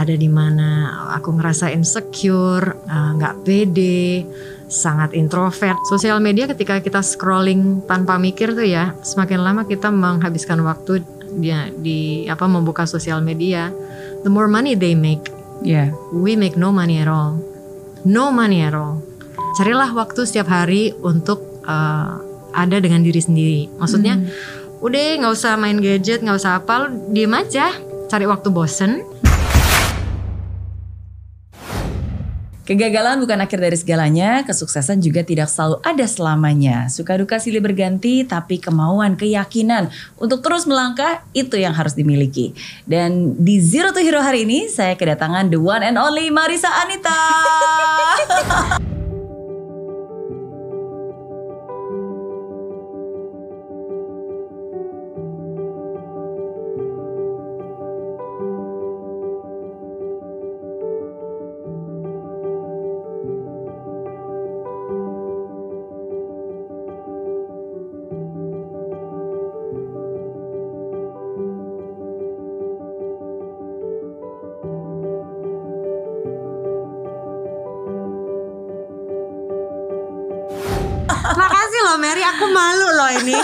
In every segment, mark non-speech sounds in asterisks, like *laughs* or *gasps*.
ada di mana aku ngerasa insecure, eh, nggak pede, sangat introvert. Sosial media ketika kita scrolling tanpa mikir tuh ya, semakin lama kita menghabiskan waktu dia di apa membuka sosial media. The more money they make, Yeah. we make no money at all. No money at all. Carilah waktu setiap hari untuk eh, ada dengan diri sendiri. Maksudnya, udah nggak usah main gadget, nggak usah apa, lu diem aja. Cari waktu bosen. Kegagalan bukan akhir dari segalanya, kesuksesan juga tidak selalu ada selamanya. Suka duka silih berganti, tapi kemauan, keyakinan untuk terus melangkah itu yang harus dimiliki. Dan di Zero to Hero hari ini, saya kedatangan the one and only Marisa Anita. *laughs* Mary, aku malu loh ini.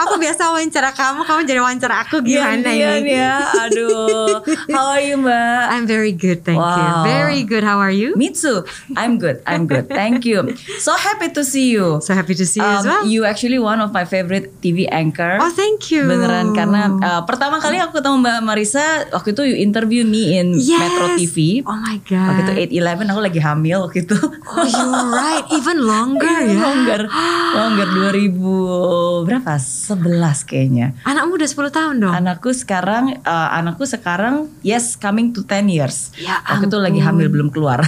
Aku biasa wawancara kamu, kamu jadi wawancara aku gimana Gantian ini? ya, aduh. How are you Mbak? I'm very good, thank you. Wow. Very good. How are you? Me too. I'm good. I'm good. Thank you. So happy to see you. So happy to see you as Um, well. You actually one of my favorite TV anchor. Oh, thank you. Beneran karena uh, pertama kali aku ketemu Mbak Marisa waktu itu you interview me in Yes. Metro TV. Oh my god. Waktu itu 8-11 aku lagi hamil waktu itu. Oh, you're right. Even *laughs* longer ya. Longer, *gasps* longer 2000 berapa? 11 kayaknya. Anakmu udah 10 tahun dong. Anakku sekarang, uh, anakku sekarang yes coming to 10 years. Ya Waktu itu lagi ampun. hamil belum keluar.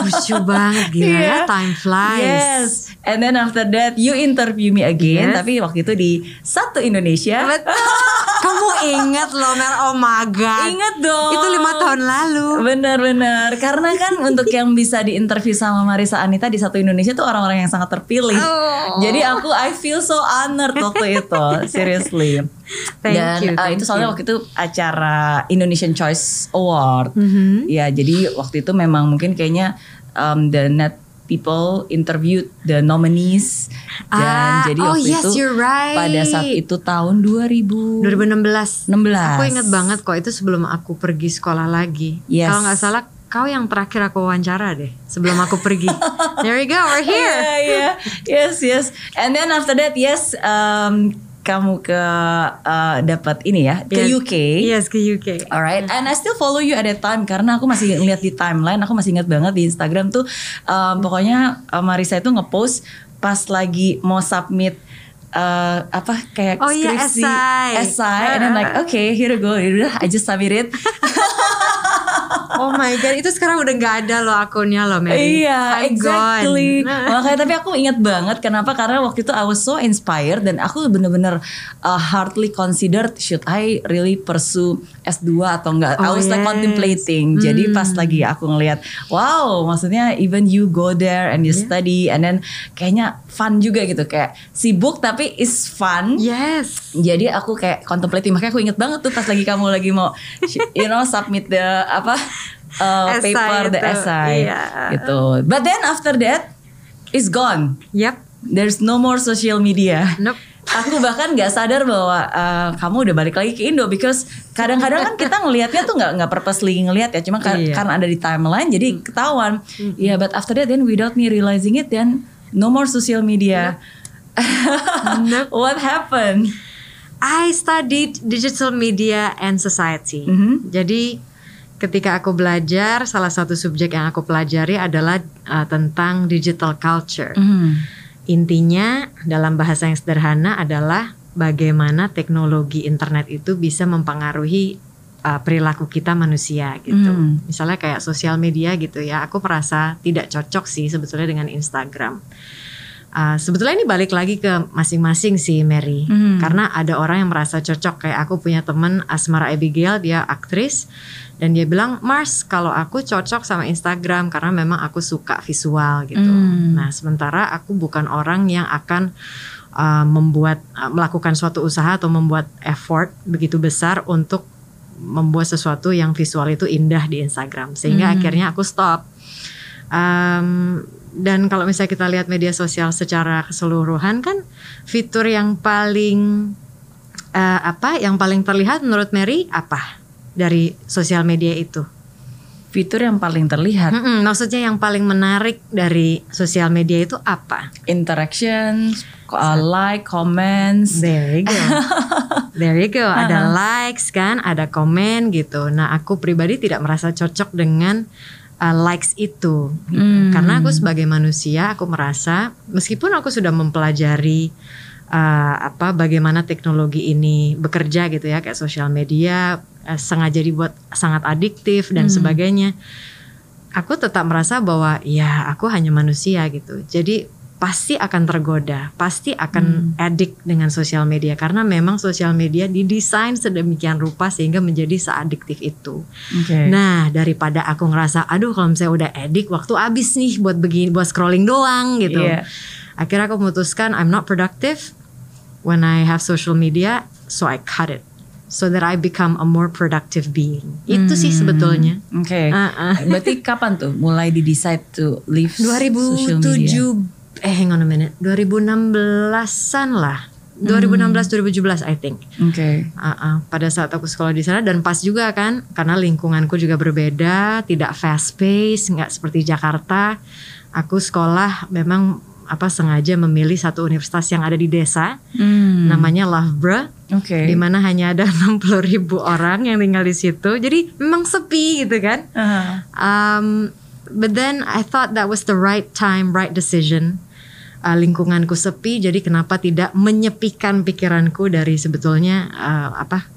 Lucu banget gila ya. *laughs* Iya. Time flies. Yes. And then after that you interview me again. Yes. Tapi waktu itu di satu Indonesia. Betul. *laughs* Kamu ingat loh Mer, oh my god. Ingat dong. Itu lima tahun lalu. Bener-bener. Karena kan untuk yang bisa diinterview sama Marisa Anita di satu Indonesia tuh orang-orang yang sangat terpilih. Oh. Jadi aku I feel so honored waktu itu. Seriously. Thank Dan you, uh, thank itu soalnya you. waktu itu acara Indonesian Choice Award. Mhm. Ya, jadi waktu itu memang mungkin kayaknya um, the net people interviewed the nominees dan Ah, jadi oh waktu yes, itu you're right. pada saat itu tahun 2000 2016. 16. Aku ingat banget kok itu sebelum aku pergi sekolah lagi. Yes. Kalau nggak salah kau yang terakhir aku wawancara deh sebelum aku pergi. *laughs* There we go, we're here. *laughs* Yeah, yeah. Yes, yes. And then after that, yes, um, kamu ke uh, dapat ini ya ke Yes. UK. Yes, ke UK. Alright, and I still follow you at that time karena aku masih lihat di timeline, aku masih ingat banget di Instagram tuh, um, pokoknya uh, Marisa itu ngepost pas lagi mau submit uh, apa kayak Oh iya, skripsi, essay. essay, and then like okay here you go, udah I just submit it. *laughs* Oh my god, itu sekarang udah nggak ada loh akunnya loh, Mary. Iya, I'm exactly. gone. *laughs* Makanya tapi aku ingat banget kenapa karena waktu itu I was so inspired dan aku bener-bener uh, hardly considered should I really pursue S2 atau enggak. I Oh, was like yes. contemplating. Jadi pas lagi aku ngelihat, wow, maksudnya even you go there and you study and then kayaknya fun juga gitu kayak sibuk tapi is fun. Yes. Jadi aku kayak contemplating makanya aku inget banget tuh pas lagi kamu lagi mau you know submit the apa uh, Essay paper the essay iya. gitu. But then after that it's gone. Yep. There's no more social media. Nope. Aku bahkan nggak sadar bahwa uh, kamu udah balik lagi ke Indo because kadang-kadang kan kita ngelihatnya tuh nggak nggak purposely ngelihat ya cuma kar- Iya. karena ada di timeline jadi ketahuan. Iya, but after that then without me realizing it then no more social media. *laughs* What happened? I studied digital media and society. Mhm. Jadi ketika aku belajar, salah satu subjek yang aku pelajari adalah uh, tentang digital culture. Mhm. Intinya dalam bahasa yang sederhana adalah bagaimana teknologi internet itu bisa mempengaruhi uh, perilaku kita manusia gitu. Hmm. Misalnya kayak sosial media gitu ya, aku merasa tidak cocok sih sebetulnya dengan Instagram. Uh, sebetulnya ini balik lagi ke masing-masing sih Mary, Hmm. karena ada orang yang merasa cocok kayak aku punya temen Asmara Abigail, dia aktris dan dia bilang Mars kalau aku cocok sama Instagram karena memang aku suka visual gitu. Hmm. Nah sementara aku bukan orang yang akan uh, membuat uh, melakukan suatu usaha atau membuat effort begitu besar untuk membuat sesuatu yang visual itu indah di Instagram sehingga Hmm. akhirnya aku stop. Um, dan kalau misalnya kita lihat media sosial secara keseluruhan kan fitur yang paling eh, apa yang paling terlihat menurut Mary apa dari sosial media itu? Fitur yang paling terlihat Mm-mm, maksudnya yang paling menarik dari sosial media itu apa? interaction, uh, like, comments. There you go. *laughs* There you go. Ada likes kan, ada komen gitu. Nah, aku pribadi tidak merasa cocok dengan uh, likes itu. gitu. Hmm. Karena aku sebagai manusia, aku merasa meskipun aku sudah mempelajari uh, apa bagaimana teknologi ini bekerja gitu ya, kayak sosial media uh, sengaja dibuat sangat adiktif dan Hmm. sebagainya. Aku tetap merasa bahwa ya aku hanya manusia gitu. Jadi pasti akan tergoda, pasti akan addict dengan sosial media karena memang sosial media didesain sedemikian rupa sehingga menjadi seadiktif itu. Oke. Nah, daripada aku ngerasa aduh kalau misalnya udah addict waktu habis nih buat begini buat scrolling doang gitu. Iya. Akhirnya aku memutuskan I'm not productive when I have social media, so I cut it so that I become a more productive being. Itu sih sebetulnya. Oke. Ah, ah. Berarti kapan tuh mulai di decide to leave *laughs* social media? 2007 eh hang on a minute 2016-an lah 2016 2017 I think Oke. Ah, ah. pada saat aku sekolah di sana dan pas juga kan karena lingkunganku juga berbeda tidak fast pace nggak seperti Jakarta aku sekolah memang apa sengaja memilih satu universitas yang ada di desa Hmm. namanya Loughborough Oke. di mana hanya ada *laughs* 60 ribu orang yang tinggal di situ jadi memang sepi gitu kan Aha. Um, but then I thought that was the right time, right decision. Uh, lingkunganku sepi, jadi kenapa tidak menyepikan pikiranku dari sebetulnya uh, apa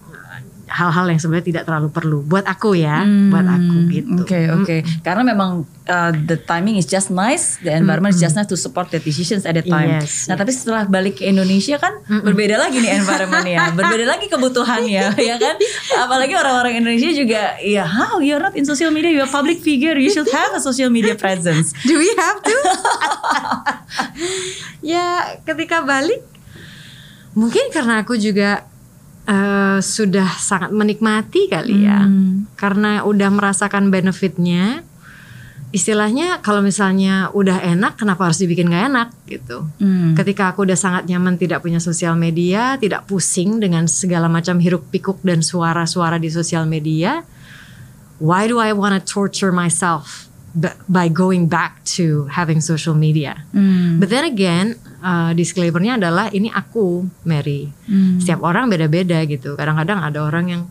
hal-hal yang sebenarnya tidak terlalu perlu buat aku ya, buat aku gitu. Hmm, Oke oke. Karena memang uh, the timing is just nice, the environment is just nice to support the decisions at the time. Yes, nah tapi setelah balik ke Indonesia kan berbeda lagi nih environmentnya, *laughs* berbeda lagi kebutuhannya, *laughs* ya kan? Apalagi orang-orang Indonesia juga, ya how you're not in social media, you're a public figure, you should have a social media presence. *laughs* Do we have to? ya, ketika balik mungkin karena aku juga eh, sudah sangat menikmati kali ya. Hmm. Karena udah merasakan benefitnya. Istilahnya kalau misalnya udah enak kenapa harus dibikin gak enak gitu. Hmm. Ketika aku udah sangat nyaman tidak punya sosial media, tidak pusing dengan segala macam hiruk pikuk dan suara-suara di sosial media, why do I want to torture myself by going back to having social media? Hmm. But then again, uh, disclaimernya adalah ini aku, Mary. Hmm. Setiap orang beda-beda gitu. Kadang-kadang ada orang yang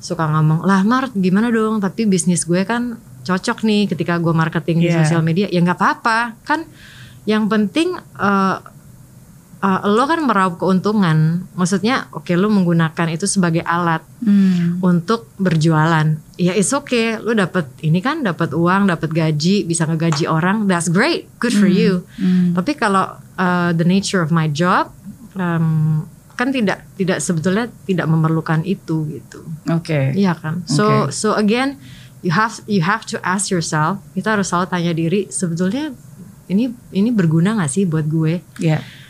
suka ngomong, lah Mart gimana dong? Tapi bisnis gue kan cocok nih ketika gue marketing di Yeah. sosial media. Ya nggak apa-apa, kan. Yang penting uh, uh, lo kan meraup keuntungan. Maksudnya, oke lo menggunakan itu sebagai alat Hmm. untuk berjualan. Ya it's okay, lu dapat ini kan dapat uang, dapat gaji, bisa ngegaji orang, that's great, good for you. Hmm. Tapi kalau uh, the nature of my job um, kan tidak tidak sebetulnya tidak memerlukan itu gitu. Oke. Iya kan? So Oke. so again you have you have to ask yourself, kita harus selalu tanya diri sebetulnya ini ini berguna gak sih buat gue? Bener-bener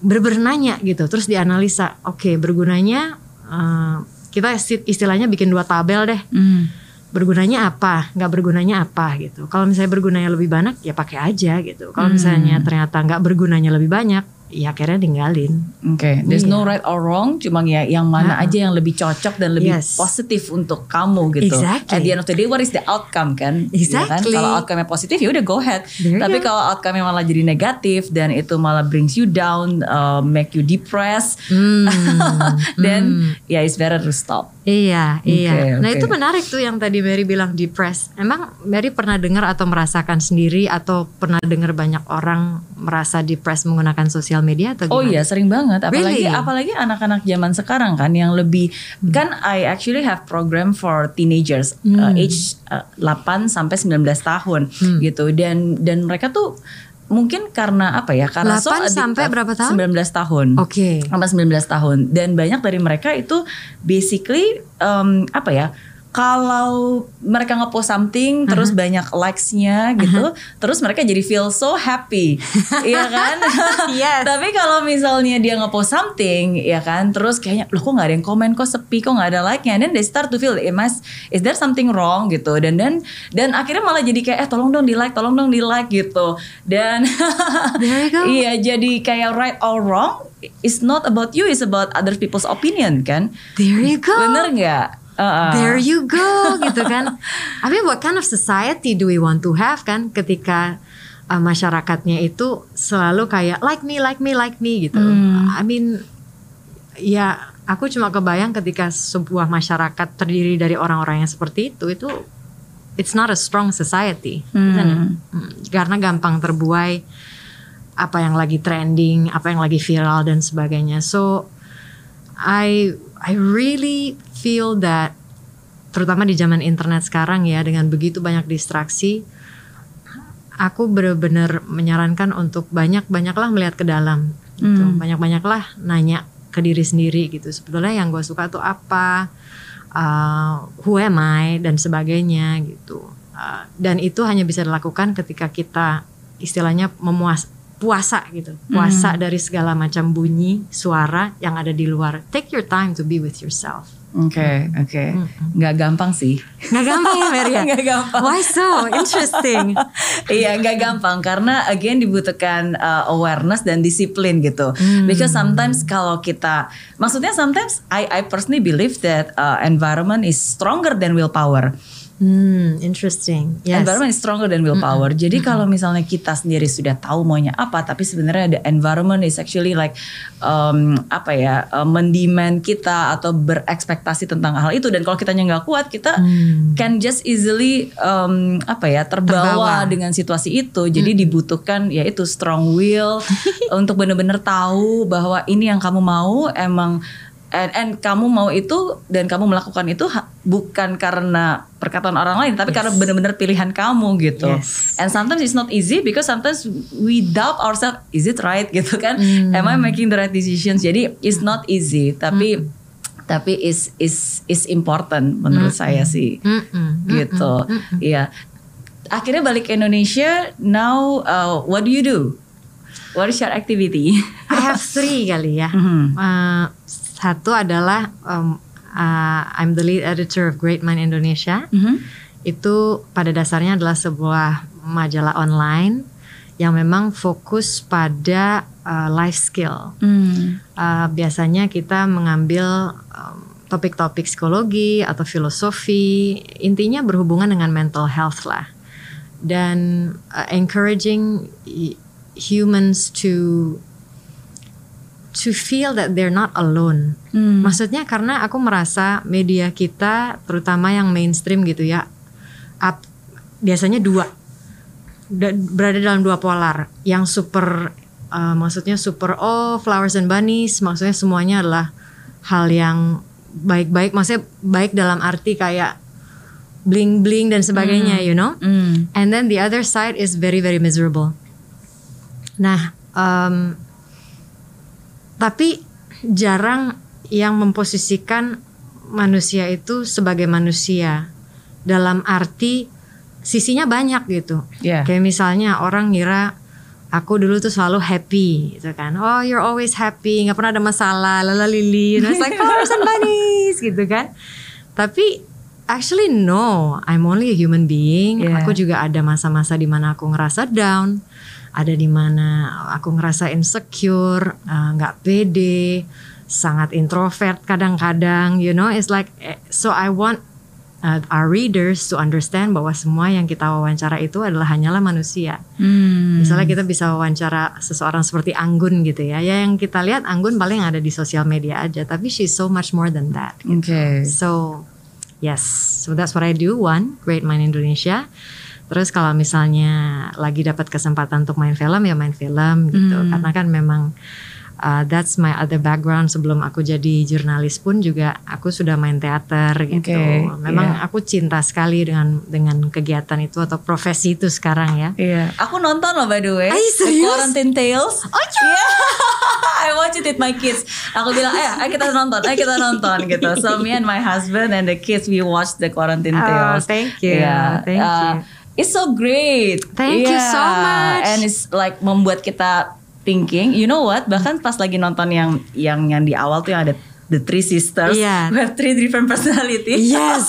nanya gitu. Terus dianalisa oke bergunanya eh, kita isti- istilahnya bikin dua tabel deh. Hmm. bergunanya apa? Nggak bergunanya apa gitu. Kalau misalnya bergunanya lebih banyak ya pakai aja gitu. Kalau misalnya ternyata nggak bergunanya lebih banyak ya akhirnya tinggalin Oke, there's no right or wrong, cuma ya yang mana Ah. aja yang lebih cocok dan lebih Yes. positif untuk kamu gitu. Exactly. At the end of the day, what is the outcome kan? Ya kan? Exactly. Kalau outcome-nya positif ya udah go ahead. There Tapi kalau outcome-nya malah jadi negatif dan itu malah brings you down, uh, make you depressed, Hmm, *laughs* then ya it's better to stop. Iya Oke, iya. Nah oke. itu menarik tuh yang tadi Mary bilang depressed. Emang Mary pernah dengar atau merasakan sendiri atau pernah dengar banyak orang merasa depressed menggunakan sosial media atau Oh gimana? iya sering banget. Apalagi Really? apalagi anak-anak zaman sekarang kan yang lebih kan I actually have program for teenagers uh, age uh, 8 sampai 19 tahun gitu. Dan dan mereka tuh mungkin karena apa ya karena 8 addictive. sampai berapa tahun? 19 tahun. Oke. Sampai 19 tahun dan banyak dari mereka itu basically um, apa ya kalau mereka ngepost something terus banyak likes-nya gitu, terus mereka jadi feel so happy, *laughs* iya kan? Yes. Tapi kalau misalnya dia ngepost something, ya kan, terus kayaknya loh kok nggak ada yang komen, kok sepi, kok nggak ada like-nya, dan they start to feel, am I, is there something wrong? gitu, dan dan dan akhirnya malah jadi kayak eh tolong dong di like, tolong dong di like gitu, dan *laughs* iya jadi kayak right or wrong, it's not about you, it's about other people's opinion kan, There you go. bener nggak? Uh-uh. There you go gitu kan. *laughs* I mean what kind of society do we want to have kan ketika uh, masyarakatnya itu selalu kayak like me, like me, like me gitu. I mean ya aku cuma kebayang ketika sebuah masyarakat terdiri dari orang-orang yang seperti itu itu it's not a strong society. isn't it? Hmm, Karena gampang terbuai apa yang lagi trending, apa yang lagi viral dan sebagainya. So I I really feel that terutama di zaman internet sekarang ya dengan begitu banyak distraksi aku benar-benar menyarankan untuk banyak-banyaklah melihat ke dalam gitu. Banyak-banyaklah nanya ke diri sendiri gitu. Sebetulnya yang gue suka tuh apa? Uh, who am I dan sebagainya gitu. Uh, dan itu hanya bisa dilakukan ketika kita istilahnya memuas puasa gitu. Puasa dari segala macam bunyi, suara yang ada di luar. Take your time to be with yourself. Oke, oke. Nggak gampang sih. Nggak gampang ya Maria? *laughs* Nggak gampang. Why so? Interesting. *laughs* iya, nggak gampang karena again dibutuhkan uh, awareness dan disiplin gitu. Hmm. Because sometimes kalau kita, maksudnya sometimes I I personally believe that uh, environment is stronger than willpower. Hmm, interesting. Yes. Environment is stronger than willpower. Jadi kalau misalnya kita sendiri sudah tahu maunya apa, tapi sebenarnya the environment is actually like um, apa ya, uh, mendemand kita atau berekspektasi tentang hal itu. Dan kalau kitanya nggak kuat, kita can just easily um, apa ya terbawa, Terbawa. dengan situasi itu. Jadi dibutuhkan yaitu strong will *laughs* untuk benar-benar tahu bahwa ini yang kamu mau emang and, and kamu mau itu dan kamu melakukan itu bukan karena perkataan orang lain tapi karena benar-benar pilihan kamu gitu. Yes. And sometimes it's not easy because sometimes we doubt ourselves is it right gitu kan? Am I making the right decisions? Jadi it's not easy tapi tapi is is is important menurut saya sih. Mm-mm. Gitu. Iya. Akhirnya balik ke Indonesia. Now uh, what do you do? What is your activity? I have three kali ya. *laughs* Mhm. Uh, satu adalah um, uh, I'm the lead editor of Great Mind Indonesia. Mhm. Itu pada dasarnya adalah sebuah majalah online yang memang fokus pada uh, life skill. Hmm. Uh, biasanya kita mengambil um, topik-topik psikologi atau filosofi, intinya berhubungan dengan mental health lah, dan uh, encouraging humans to to feel that they're not alone. Hmm. Maksudnya karena aku merasa media kita, terutama yang mainstream gitu ya, up, biasanya dua da- berada dalam dua polar yang super uh, maksudnya super oh flowers and bunnies maksudnya semuanya adalah hal yang baik-baik maksudnya baik dalam arti kayak bling bling dan sebagainya you know Hmm. and then the other side is very very miserable nah um, tapi jarang yang memposisikan manusia itu sebagai manusia dalam arti sisinya banyak gitu Yeah. Kayak misalnya orang ngira aku dulu tuh selalu happy gitu kan. Oh, you're always happy, nggak pernah ada masalah, lala lili, it's like flowers and bunnies gitu kan. Tapi actually no, I'm only a human being. Yeah. Aku juga ada masa-masa di mana aku ngerasa down, ada di mana aku ngerasa insecure, eh, nggak pede, sangat introvert kadang-kadang, you know, it's like eh, so I want uh, our readers to understand bahwa semua yang kita wawancara itu adalah hanyalah manusia. Hmm. Misalnya kita bisa wawancara seseorang seperti Anggun gitu ya. Ya yang kita lihat Anggun paling ada di sosial media aja, tapi she's so much more than that. Oke. So yes, so that's what I do. One, Great Mind Indonesia. Terus kalau misalnya lagi dapat kesempatan untuk main film ya main film gitu. Karena kan memang uh, that's my other background sebelum aku jadi jurnalis pun juga aku sudah main teater gitu. Oke, Memang iya. aku cinta sekali dengan dengan kegiatan itu atau profesi itu sekarang ya. Iya, aku nonton loh by the way. Ay, The? Quarantine Tales. Oh iya. I *laughs* I watch it with my kids. Aku bilang, ayo, ayo kita nonton, ayo kita nonton gitu. So me and my husband and the kids we watch the Quarantine Oh, Tales. thank you. Yeah. Thank Uh, you. It's so great. Thank you so much. And it's like membuat kita thinking, you know what? Bahkan pas lagi nonton yang yang yang di awal tuh yang ada the three sisters, Iya. *laughs* who have three different personalities. Yes,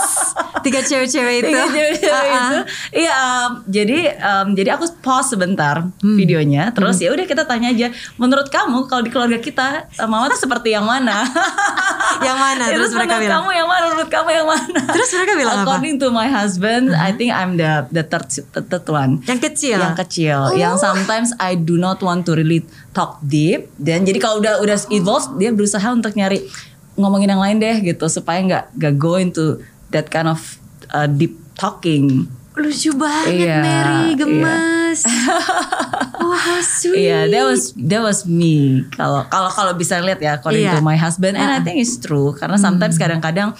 tiga cewek-cewek *laughs* itu. Tiga cewek-cewek ah. *laughs* itu. Iya, um, jadi um, jadi aku pause sebentar Hmm. videonya, terus ya udah kita tanya aja, menurut kamu kalau di keluarga kita uh, mama tuh seperti yang mana? Yang mana? Ya, Terus mereka bilang. kamu yang mana? Menurut kamu yang mana? Terus mereka bilang apa? According to my husband, I think I'm the the third, the third one. Yang kecil. Yang kecil, Oh. yang sometimes I do not want to really talk deep. Dan jadi kalau udah udah evolve, dia berusaha untuk nyari ngomongin yang lain deh gitu supaya nggak nggak go into that kind of uh, deep talking. Lucu banget Iya, Mary, iya. gemes. *laughs* Wah, how sweet. Iya, that was that was me. Kalau kalau kalau bisa lihat ya according Iya. to my husband and I think it's true karena sometimes kadang-kadang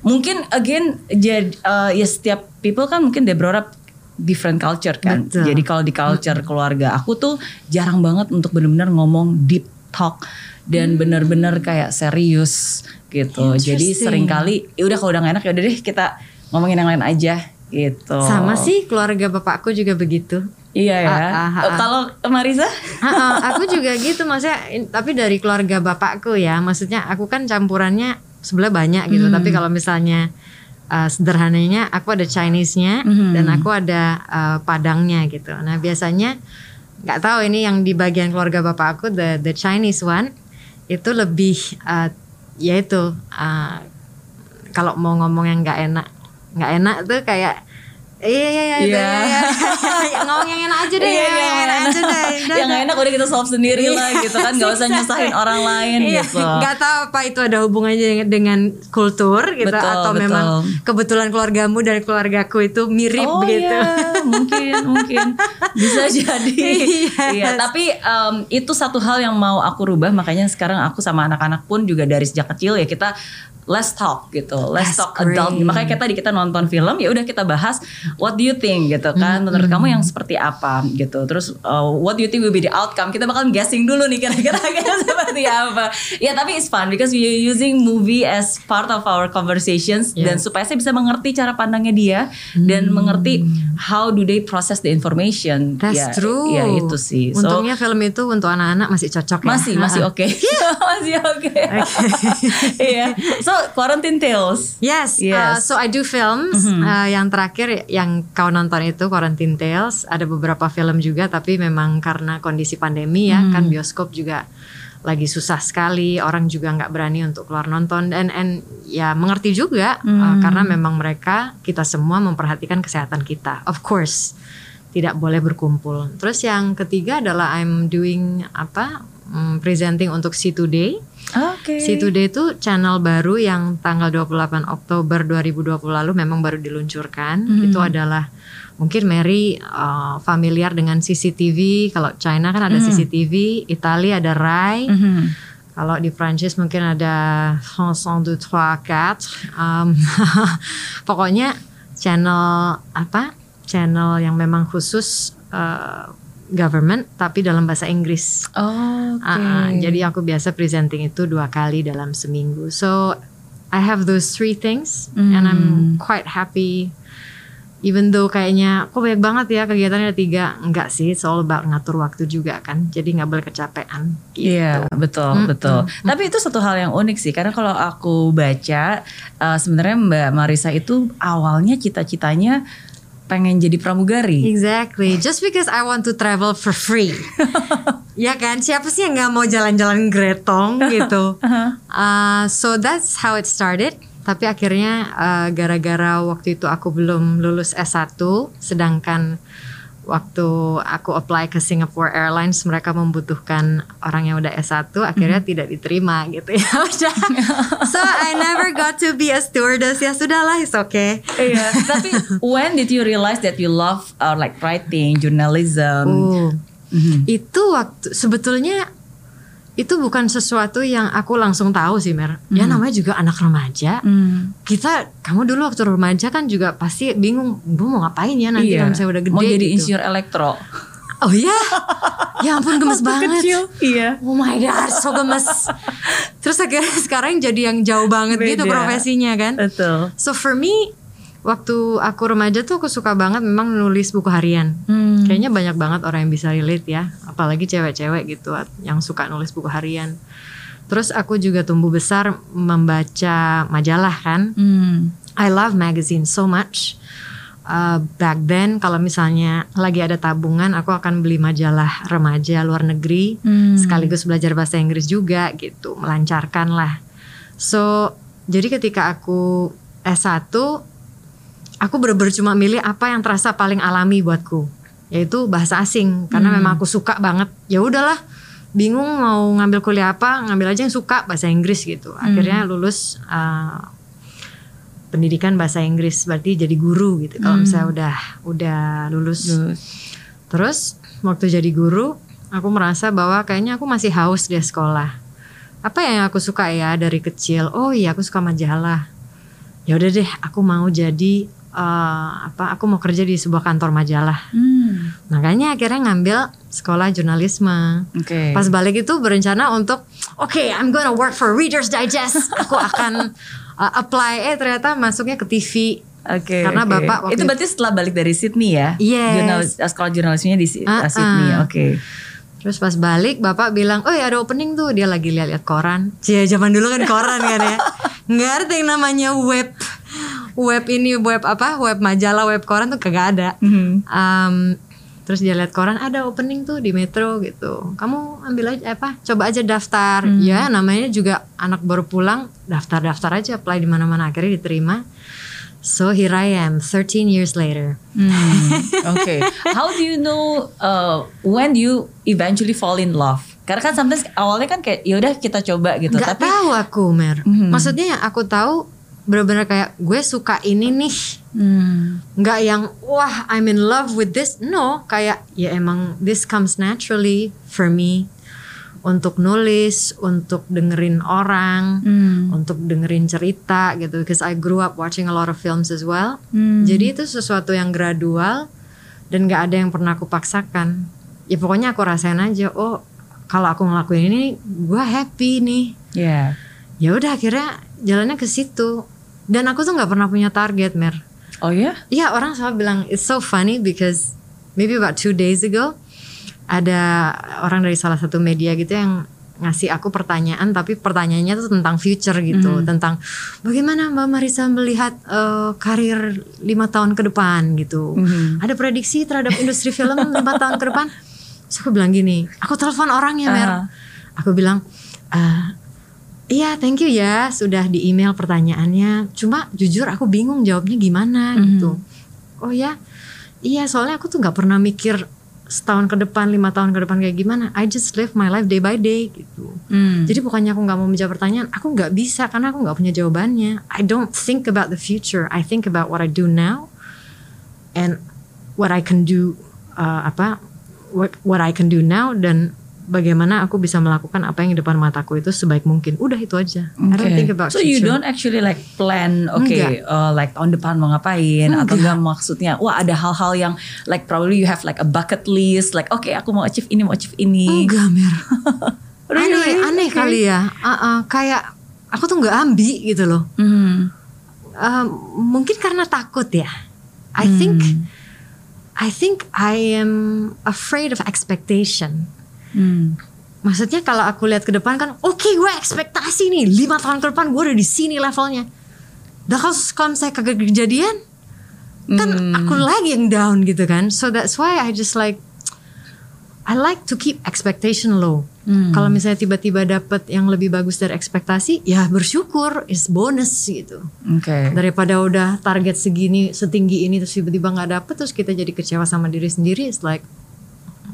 mungkin again jadi uh, ya setiap people kan mungkin they brought up different culture kan. Betul. Jadi kalau di culture keluarga aku tuh jarang banget untuk benar-benar ngomong deep talk dan benar-benar kayak serius gitu. Jadi sering kali ya udah kalau udah gak enak ya udah deh kita ngomongin yang lain aja gitu. Sama sih keluarga bapakku juga begitu. Iya ya. Ah, ah, ah. Kalau Marisa? Aku juga gitu maksudnya tapi dari keluarga bapakku ya maksudnya aku kan campurannya sebelah banyak gitu Hmm. tapi kalau misalnya uh, sederhananya aku ada Chinese-nya Mhm. dan aku ada uh, Padangnya gitu nah biasanya nggak tahu ini yang di bagian keluarga bapak aku the the Chinese one itu lebih uh, yaitu uh, kalau mau ngomong yang nggak enak nggak enak tuh kayak iya iya iya Iya. iya, iya. *laughs* ngomong yang enak aja deh Iya, yang yang enak aja deh udah, yang enak udah kita solve sendiri Iya. lah gitu kan nggak usah nyusahin orang lain Iya, gitu nggak tahu apa itu ada hubungannya dengan, kultur gitu Betul, atau betul. memang kebetulan keluargamu dan keluargaku itu mirip oh gitu. iya mungkin mungkin bisa *laughs* jadi Yes. iya tapi em, itu satu hal yang mau aku rubah makanya sekarang aku sama anak-anak pun juga dari sejak kecil ya kita let's talk gitu let's That's talk adult great. makanya kita tadi kita nonton film ya udah kita bahas what do you think gitu kan? Menurut kamu yang seperti apa gitu? Terus uh, what do you think will be the outcome? Kita bakal guessing dulu nih kira-kira *laughs* kira seperti apa. Ya tapi it's fun because we using movie as part of our conversations dan Yes. supaya saya bisa mengerti cara pandangnya dia dan mengerti how do they process the information. That's ya, true. ya itu sih. So Untungnya film itu untuk anak-anak masih cocok ya. masih masih *laughs* oke. *laughs* Masih oke. Iya. So quarantine tales Yes, Yes. Mm-hmm. uh, so I do films. Uh, yang terakhir yang kau nonton itu Quarantine Tales. Ada beberapa film juga, tapi memang karena kondisi pandemi ya, Mm-hmm. kan bioskop juga lagi susah sekali. Orang juga nggak berani untuk keluar nonton dan and ya mengerti juga uh, Mm-hmm. karena memang mereka kita semua memperhatikan kesehatan kita. Of course, tidak boleh berkumpul. Terus yang ketiga adalah I'm doing apa? mm, presenting untuk C Today. Oke Si Today itu channel baru yang tanggal 28 Oktober 2020 lalu memang baru diluncurkan. Hmm. Itu adalah mungkin Mary uh, familiar dengan CCTV. Kalau China kan ada Hmm. CCTV, Italia ada RAI. Mhm. Kalau di Prancis mungkin ada France 1, 2, 3, 4. Um, pokoknya channel apa? Channel yang memang khusus uh, government tapi dalam bahasa Inggris. Oke. Ah, ah, jadi aku biasa presenting itu dua kali dalam seminggu. So I have those three things and I'm quite happy. Even though kayaknya kok banyak banget ya kegiatannya ada tiga, enggak sih. It's all about ngatur waktu juga kan. Jadi nggak boleh kecapean. Gitu. Iya betul betul. Tapi itu satu hal yang unik sih karena kalau aku baca eh, sebenarnya Mbak Marisa itu awalnya cita-citanya pengen jadi pramugari. Exactly. Just because I want to travel for free. *laughs* ya kan? Siapa sih yang nggak mau jalan-jalan gretong *laughs* gitu? Uh, so that's how it started. Tapi akhirnya uh, gara-gara waktu itu aku belum lulus S1, sedangkan waktu aku apply ke Singapore Airlines mereka membutuhkan orang yang udah S1 akhirnya tidak diterima gitu ya *laughs* udah so I never got to be a stewardess ya sudahlah it's okay Iya. Tapi *laughs* when did you realize that you love uh, like writing, journalism? Oh. Mhm. Itu waktu sebetulnya itu bukan sesuatu yang aku langsung tahu sih Mer. Ya namanya juga anak remaja. Hmm. Kita kamu dulu waktu remaja kan juga pasti bingung, bu mau ngapain ya nanti Iya. kalau misalnya udah gede Mau jadi gitu. insinyur elektro. Oh iya? Ya ampun gemes Waktu banget. kecil, iya. Oh my god, so gemes. Terus akhirnya *laughs* sekarang jadi yang jauh banget gitu Beda. profesinya kan. Betul. So for me, waktu aku remaja tuh aku suka banget memang nulis buku harian. Hmm. Kayaknya banyak banget orang yang bisa relate ya, apalagi cewek-cewek gitu yang suka nulis buku harian. Terus aku juga tumbuh besar membaca majalah kan. Hmm. I love magazine so much. Uh, back then kalau misalnya lagi ada tabungan, aku akan beli majalah remaja luar negeri, Hmm. sekaligus belajar bahasa Inggris juga gitu, melancarkan lah. So jadi ketika aku S1, aku bener-bener cuma milih apa yang terasa paling alami buatku, yaitu bahasa asing, karena Hmm. memang aku suka banget. Ya udahlah, bingung mau ngambil kuliah apa, ngambil aja yang suka bahasa Inggris gitu. Akhirnya lulus uh, pendidikan bahasa Inggris, berarti jadi guru gitu. Kalau misalnya udah udah lulus. Terus. Terus waktu jadi guru, aku merasa bahwa kayaknya aku masih haus di sekolah. Apa yang aku suka ya dari kecil? Oh iya, aku suka majalah. Ya udah deh, aku mau jadi eh, apa? Aku mau kerja di sebuah kantor majalah. Hmm. Makanya akhirnya ngambil sekolah jurnalisme. Oke. Pas balik itu berencana untuk, oke, I'm gonna work for Reader's Digest. Aku akan uh, apply. Eh ternyata masuknya ke TV. Oke. Karena oke. Bapak waktu itu berarti setelah balik dari Sydney ya? Yes. Jurnalis, sekolah jurnalismenya di Si- Ah, Sydney. Oke. Terus pas balik bapak bilang, oh ya ada opening tuh. Dia lagi lihat-lihat koran. Cia zaman dulu kan koran kan ya. Nggak ada yang namanya web. Web ini web apa? Web majalah, web koran tuh kagak ada. Mhm. Um, terus dia lihat koran ada opening tuh di Metro gitu. Kamu ambil aja apa? Coba aja daftar. Ya namanya juga anak baru pulang, daftar-daftar aja apply di mana-mana akhirnya diterima. So here I am 13 years later. *laughs* Hmm, Oke. How do you know uh, when do you eventually fall in love? Karena kan sometimes awalnya kan kayak yaudah kita coba gitu. Nggak Tapi tahu aku Mer. Mhm. Maksudnya yang aku tahu bener-bener kayak gue suka ini nih. Hmm. Nggak yang wah I'm in love with this. No, kayak ya emang this comes naturally for me untuk nulis, untuk dengerin orang, Hmm. untuk dengerin cerita gitu. Because I grew up watching a lot of films as well. Hmm. Jadi itu sesuatu yang gradual dan nggak ada yang pernah aku paksakan. Ya pokoknya aku rasain aja. Oh kalau aku ngelakuin ini, gue happy nih Yeah. ya udah akhirnya jalannya ke situ dan aku tuh nggak pernah punya target mer Oh ya? Iya orang selalu bilang it's so funny because maybe about two days ago ada orang dari salah satu media gitu yang ngasih aku pertanyaan tapi pertanyaannya tuh tentang future gitu tentang bagaimana Mbak Marisa melihat eh, karir lima tahun ke depan gitu Mhm. ada prediksi terhadap industri film lima *laughs* tahun ke depan Terus aku bilang gini aku telepon orangnya Mer Ah. aku bilang "Eh, Iya, thank you ya sudah di email pertanyaannya. Cuma jujur aku bingung jawabnya gimana gitu. Oh ya, iya soalnya aku tuh nggak pernah mikir setahun ke depan, lima tahun ke depan kayak gimana. I just live my life day by day gitu. Hmm. Jadi bukannya aku nggak mau menjawab pertanyaan, aku nggak bisa karena aku nggak punya jawabannya. I don't think about the future. I think about what I do now and what I can do uh, apa what, what I can do now dan bagaimana aku bisa melakukan apa yang di depan mataku itu sebaik mungkin. Udah itu aja. I don't Okay. think about so you future. don't actually like plan, oke, Enggak. uh, like tahun depan mau ngapain atau enggak maksudnya, wah ada hal-hal yang like probably you have like a bucket list, like oke aku mau achieve ini, mau achieve ini. Enggak, Mer. *laughs* Really? Aneh, aneh Okay. kali ya. Uh-uh, kayak aku tuh nggak ambi gitu loh. Hmm. Uh, mungkin karena takut ya. I think I think I am afraid of expectation. Hmm. Maksudnya kalau aku lihat ke depan kan, oke gue ekspektasi nih lima tahun ke depan gue udah di sini levelnya. Dan kalau kalau misalnya kagak kejadian, kan aku lagi yang down gitu kan. So that's why I just like I like to keep expectation low. Kalau misalnya tiba-tiba dapet yang lebih bagus dari ekspektasi, ya bersyukur, is bonus gitu. Oke. Daripada udah target segini, setinggi ini terus tiba-tiba nggak dapet, terus kita jadi kecewa sama diri sendiri, it's like,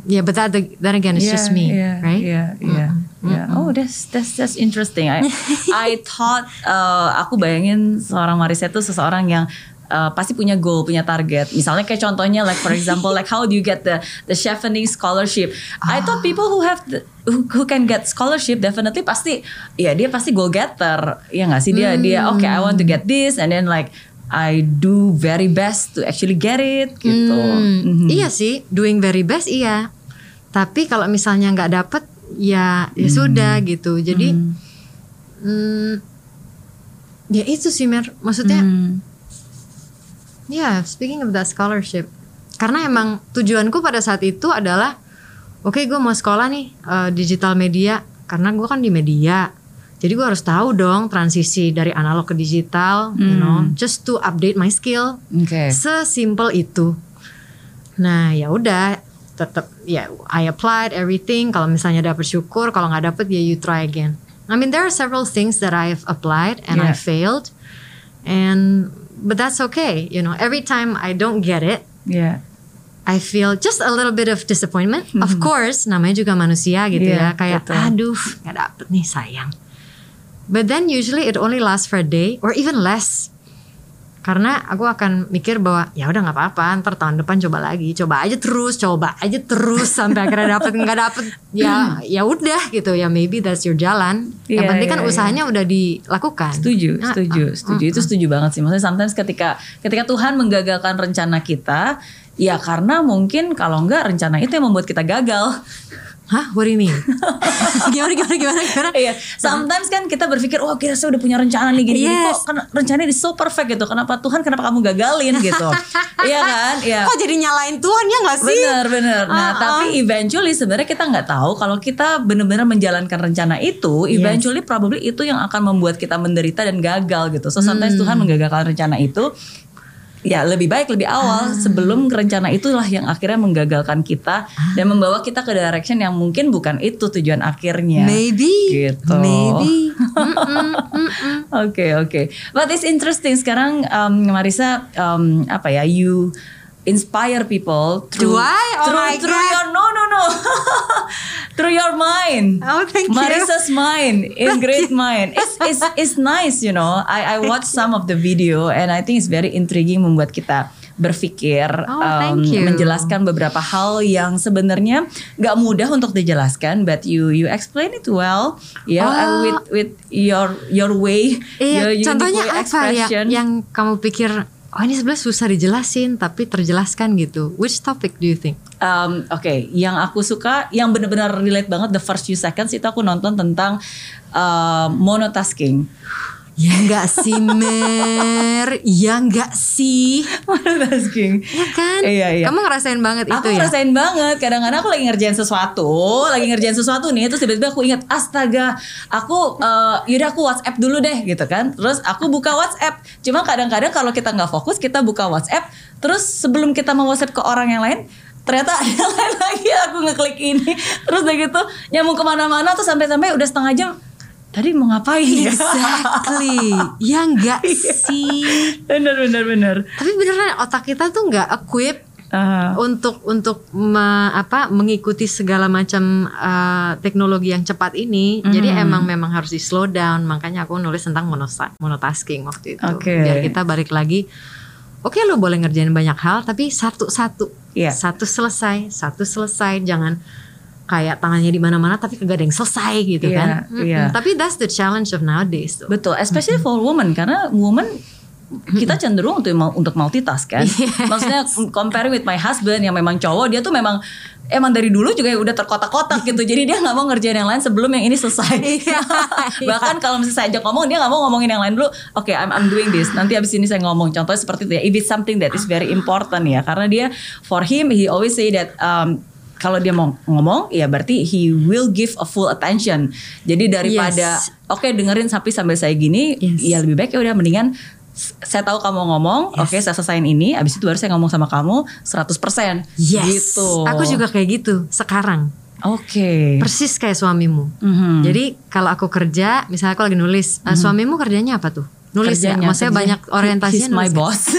yeah, but that, that again is just me, yeah, right? Yeah, yeah, yeah. Oh, that's that's that's interesting. I *laughs* I thought uh, aku bayangin seorang Marisa itu seseorang yang uh, pasti punya goal, punya target. Misalnya kayak contohnya like for example like how do you get the the chevening scholarship? I thought people who have the, who, who can get scholarship definitely pasti ya dia pasti goal getter. Ya nggak sih dia dia oke I want to get this and then like I do very best to actually get it gitu. Hmm, Mhm. Iya sih, doing very best iya. Tapi kalau misalnya nggak dapet, ya ya sudah gitu. Jadi, hmm, ya itu sih Mer. Maksudnya, Hmm. ya speaking of that scholarship, karena emang tujuanku pada saat itu adalah, oke gue mau sekolah nih eh, digital media, karena gue kan di media. Jadi gue harus tahu dong transisi dari analog ke digital, you know, just to update my skill. Oke. Sesimpel itu. Nah, ya udah tetap ya I applied everything. Kalau misalnya dapet syukur, kalau nggak dapet ya you try again. I mean there are several things that I've applied and Yeah. I failed. And but that's okay, you know. Every time I don't get it, Ya. I feel just a little bit of disappointment. Of course, namanya juga manusia gitu Iya, ya. Kayak betul. aduh, nggak dapet nih sayang. But then usually it only lasts for a day or even less. Karena aku akan mikir bahwa ya udah nggak apa-apa, ntar tahun depan coba lagi, coba aja terus, coba aja terus sampai akhirnya dapet nggak dapet ya ya udah gitu ya maybe that's your jalan. Yang Iya, penting kan iya, iya. usahanya udah dilakukan. Setuju, Ah, setuju, ah, setuju. Itu setuju banget sih. Maksudnya sometimes ketika ketika Tuhan menggagalkan rencana kita, ya karena mungkin kalau enggak rencana itu yang membuat kita gagal. Hah, what do you mean? *laughs* gimana gimana gimana gimana? Iya, sometimes kan kita berpikir, wah kira saya udah punya rencana nih gini, Yes. kok kan rencananya ini so perfect gitu. Kenapa Tuhan, kenapa kamu gagalin gitu? *laughs* Iya kan? Iya. Kok jadi nyalain Tuhan ya nggak sih? Bener bener. Nah Ah, tapi eventually sebenarnya kita nggak tahu kalau kita benar-benar menjalankan rencana itu, Yes. eventually probably itu yang akan membuat kita menderita dan gagal gitu. So sometimes Hmm. Tuhan menggagalkan rencana itu. Ya lebih baik lebih awal Ah. sebelum rencana itulah yang akhirnya menggagalkan kita dan membawa kita ke direction yang mungkin bukan itu tujuan akhirnya. Maybe. Gitu. Maybe. *laughs* Oke oke. But it's interesting sekarang um, Marisa um, apa ya you inspire people through Do I? Oh through, my through God. your no no no *laughs* through your mind. Oh, thank you. Marisa's mind *laughs* in great mind. It's it's it's nice you know. I I watched some of the video and I think it's very intriguing membuat kita berpikir Oh, you. menjelaskan beberapa hal yang sebenarnya nggak mudah untuk dijelaskan but you you explain it well ya Oh. with with your your way Iya, your contohnya way apa ya expression. yang kamu pikir oh ini sebenarnya susah dijelasin tapi terjelaskan gitu. Which topic do you think? Um, Oke, yang aku suka, yang benar-benar relate banget the first few seconds itu aku nonton tentang uh, monotasking. Ya enggak sih Mer, ya enggak sih. monotasking. Ya kan? Iya, iya. Kamu ngerasain banget Aku itu ya? ngerasain banget. Kadang-kadang aku lagi ngerjain sesuatu, lagi ngerjain sesuatu nih, terus tiba-tiba aku ingat, astaga, aku uh, yaudah aku WhatsApp dulu deh, gitu kan. Terus aku buka WhatsApp. Cuma kadang-kadang kalau kita nggak fokus, kita buka WhatsApp, terus sebelum kita mau WhatsApp ke orang yang lain, ternyata *laughs* ada yang lain lagi aku ngeklik ini terus udah gitu nyambung ke mana-mana tuh sampai-sampai udah setengah jam tadi mau ngapain ya Exactly. ya enggak Iya. sih. bener bener bener Tapi beneran otak kita tuh nggak equip Ah, untuk untuk me- apa mengikuti segala macam uh, teknologi yang cepat ini. Jadi Hmm. emang memang harus di slow down. Makanya aku nulis tentang monotasking waktu itu. Oke. Biar kita balik lagi. Oke lo boleh ngerjain banyak hal tapi satu-satu. Iya. Satu selesai, satu selesai. Jangan kayak tangannya di mana-mana tapi kagak ada yang selesai gitu Iya, kan. iya. Tapi that's the challenge of nowadays tuh. Betul, especially for women karena woman kita cenderung untuk untuk multitask kan. *laughs* Maksudnya comparing with my husband yang memang cowok dia tuh memang emang dari dulu juga udah terkotak-kotak gitu. Jadi dia nggak mau ngerjain yang lain sebelum yang ini selesai. *laughs* *laughs* Bahkan kalau misalnya saya ajak ngomong dia nggak mau ngomongin yang lain dulu. Oke, I'm I'm doing this. Nanti abis ini saya ngomong. Contohnya seperti itu ya. If it's something that is very important ya. Karena dia for him he always say that um, kalau dia mau ngomong ya berarti he will give a full attention. Jadi daripada Yes. oke dengerin sampai sampai saya gini Yes. ya lebih baik ya udah mendingan saya tahu kamu ngomong, oke saya selesaiin ini, abis itu baru saya ngomong sama kamu 100% Yes. gitu. Aku juga kayak gitu sekarang. Oke. Persis kayak suamimu. Mhm. Jadi kalau aku kerja, misalnya aku lagi nulis, eh, suamimu kerjanya apa tuh? Nulis ya, Kerjanya, maksudnya kerjanya. banyak orientasinya. He's my nulis ya? boss. *laughs*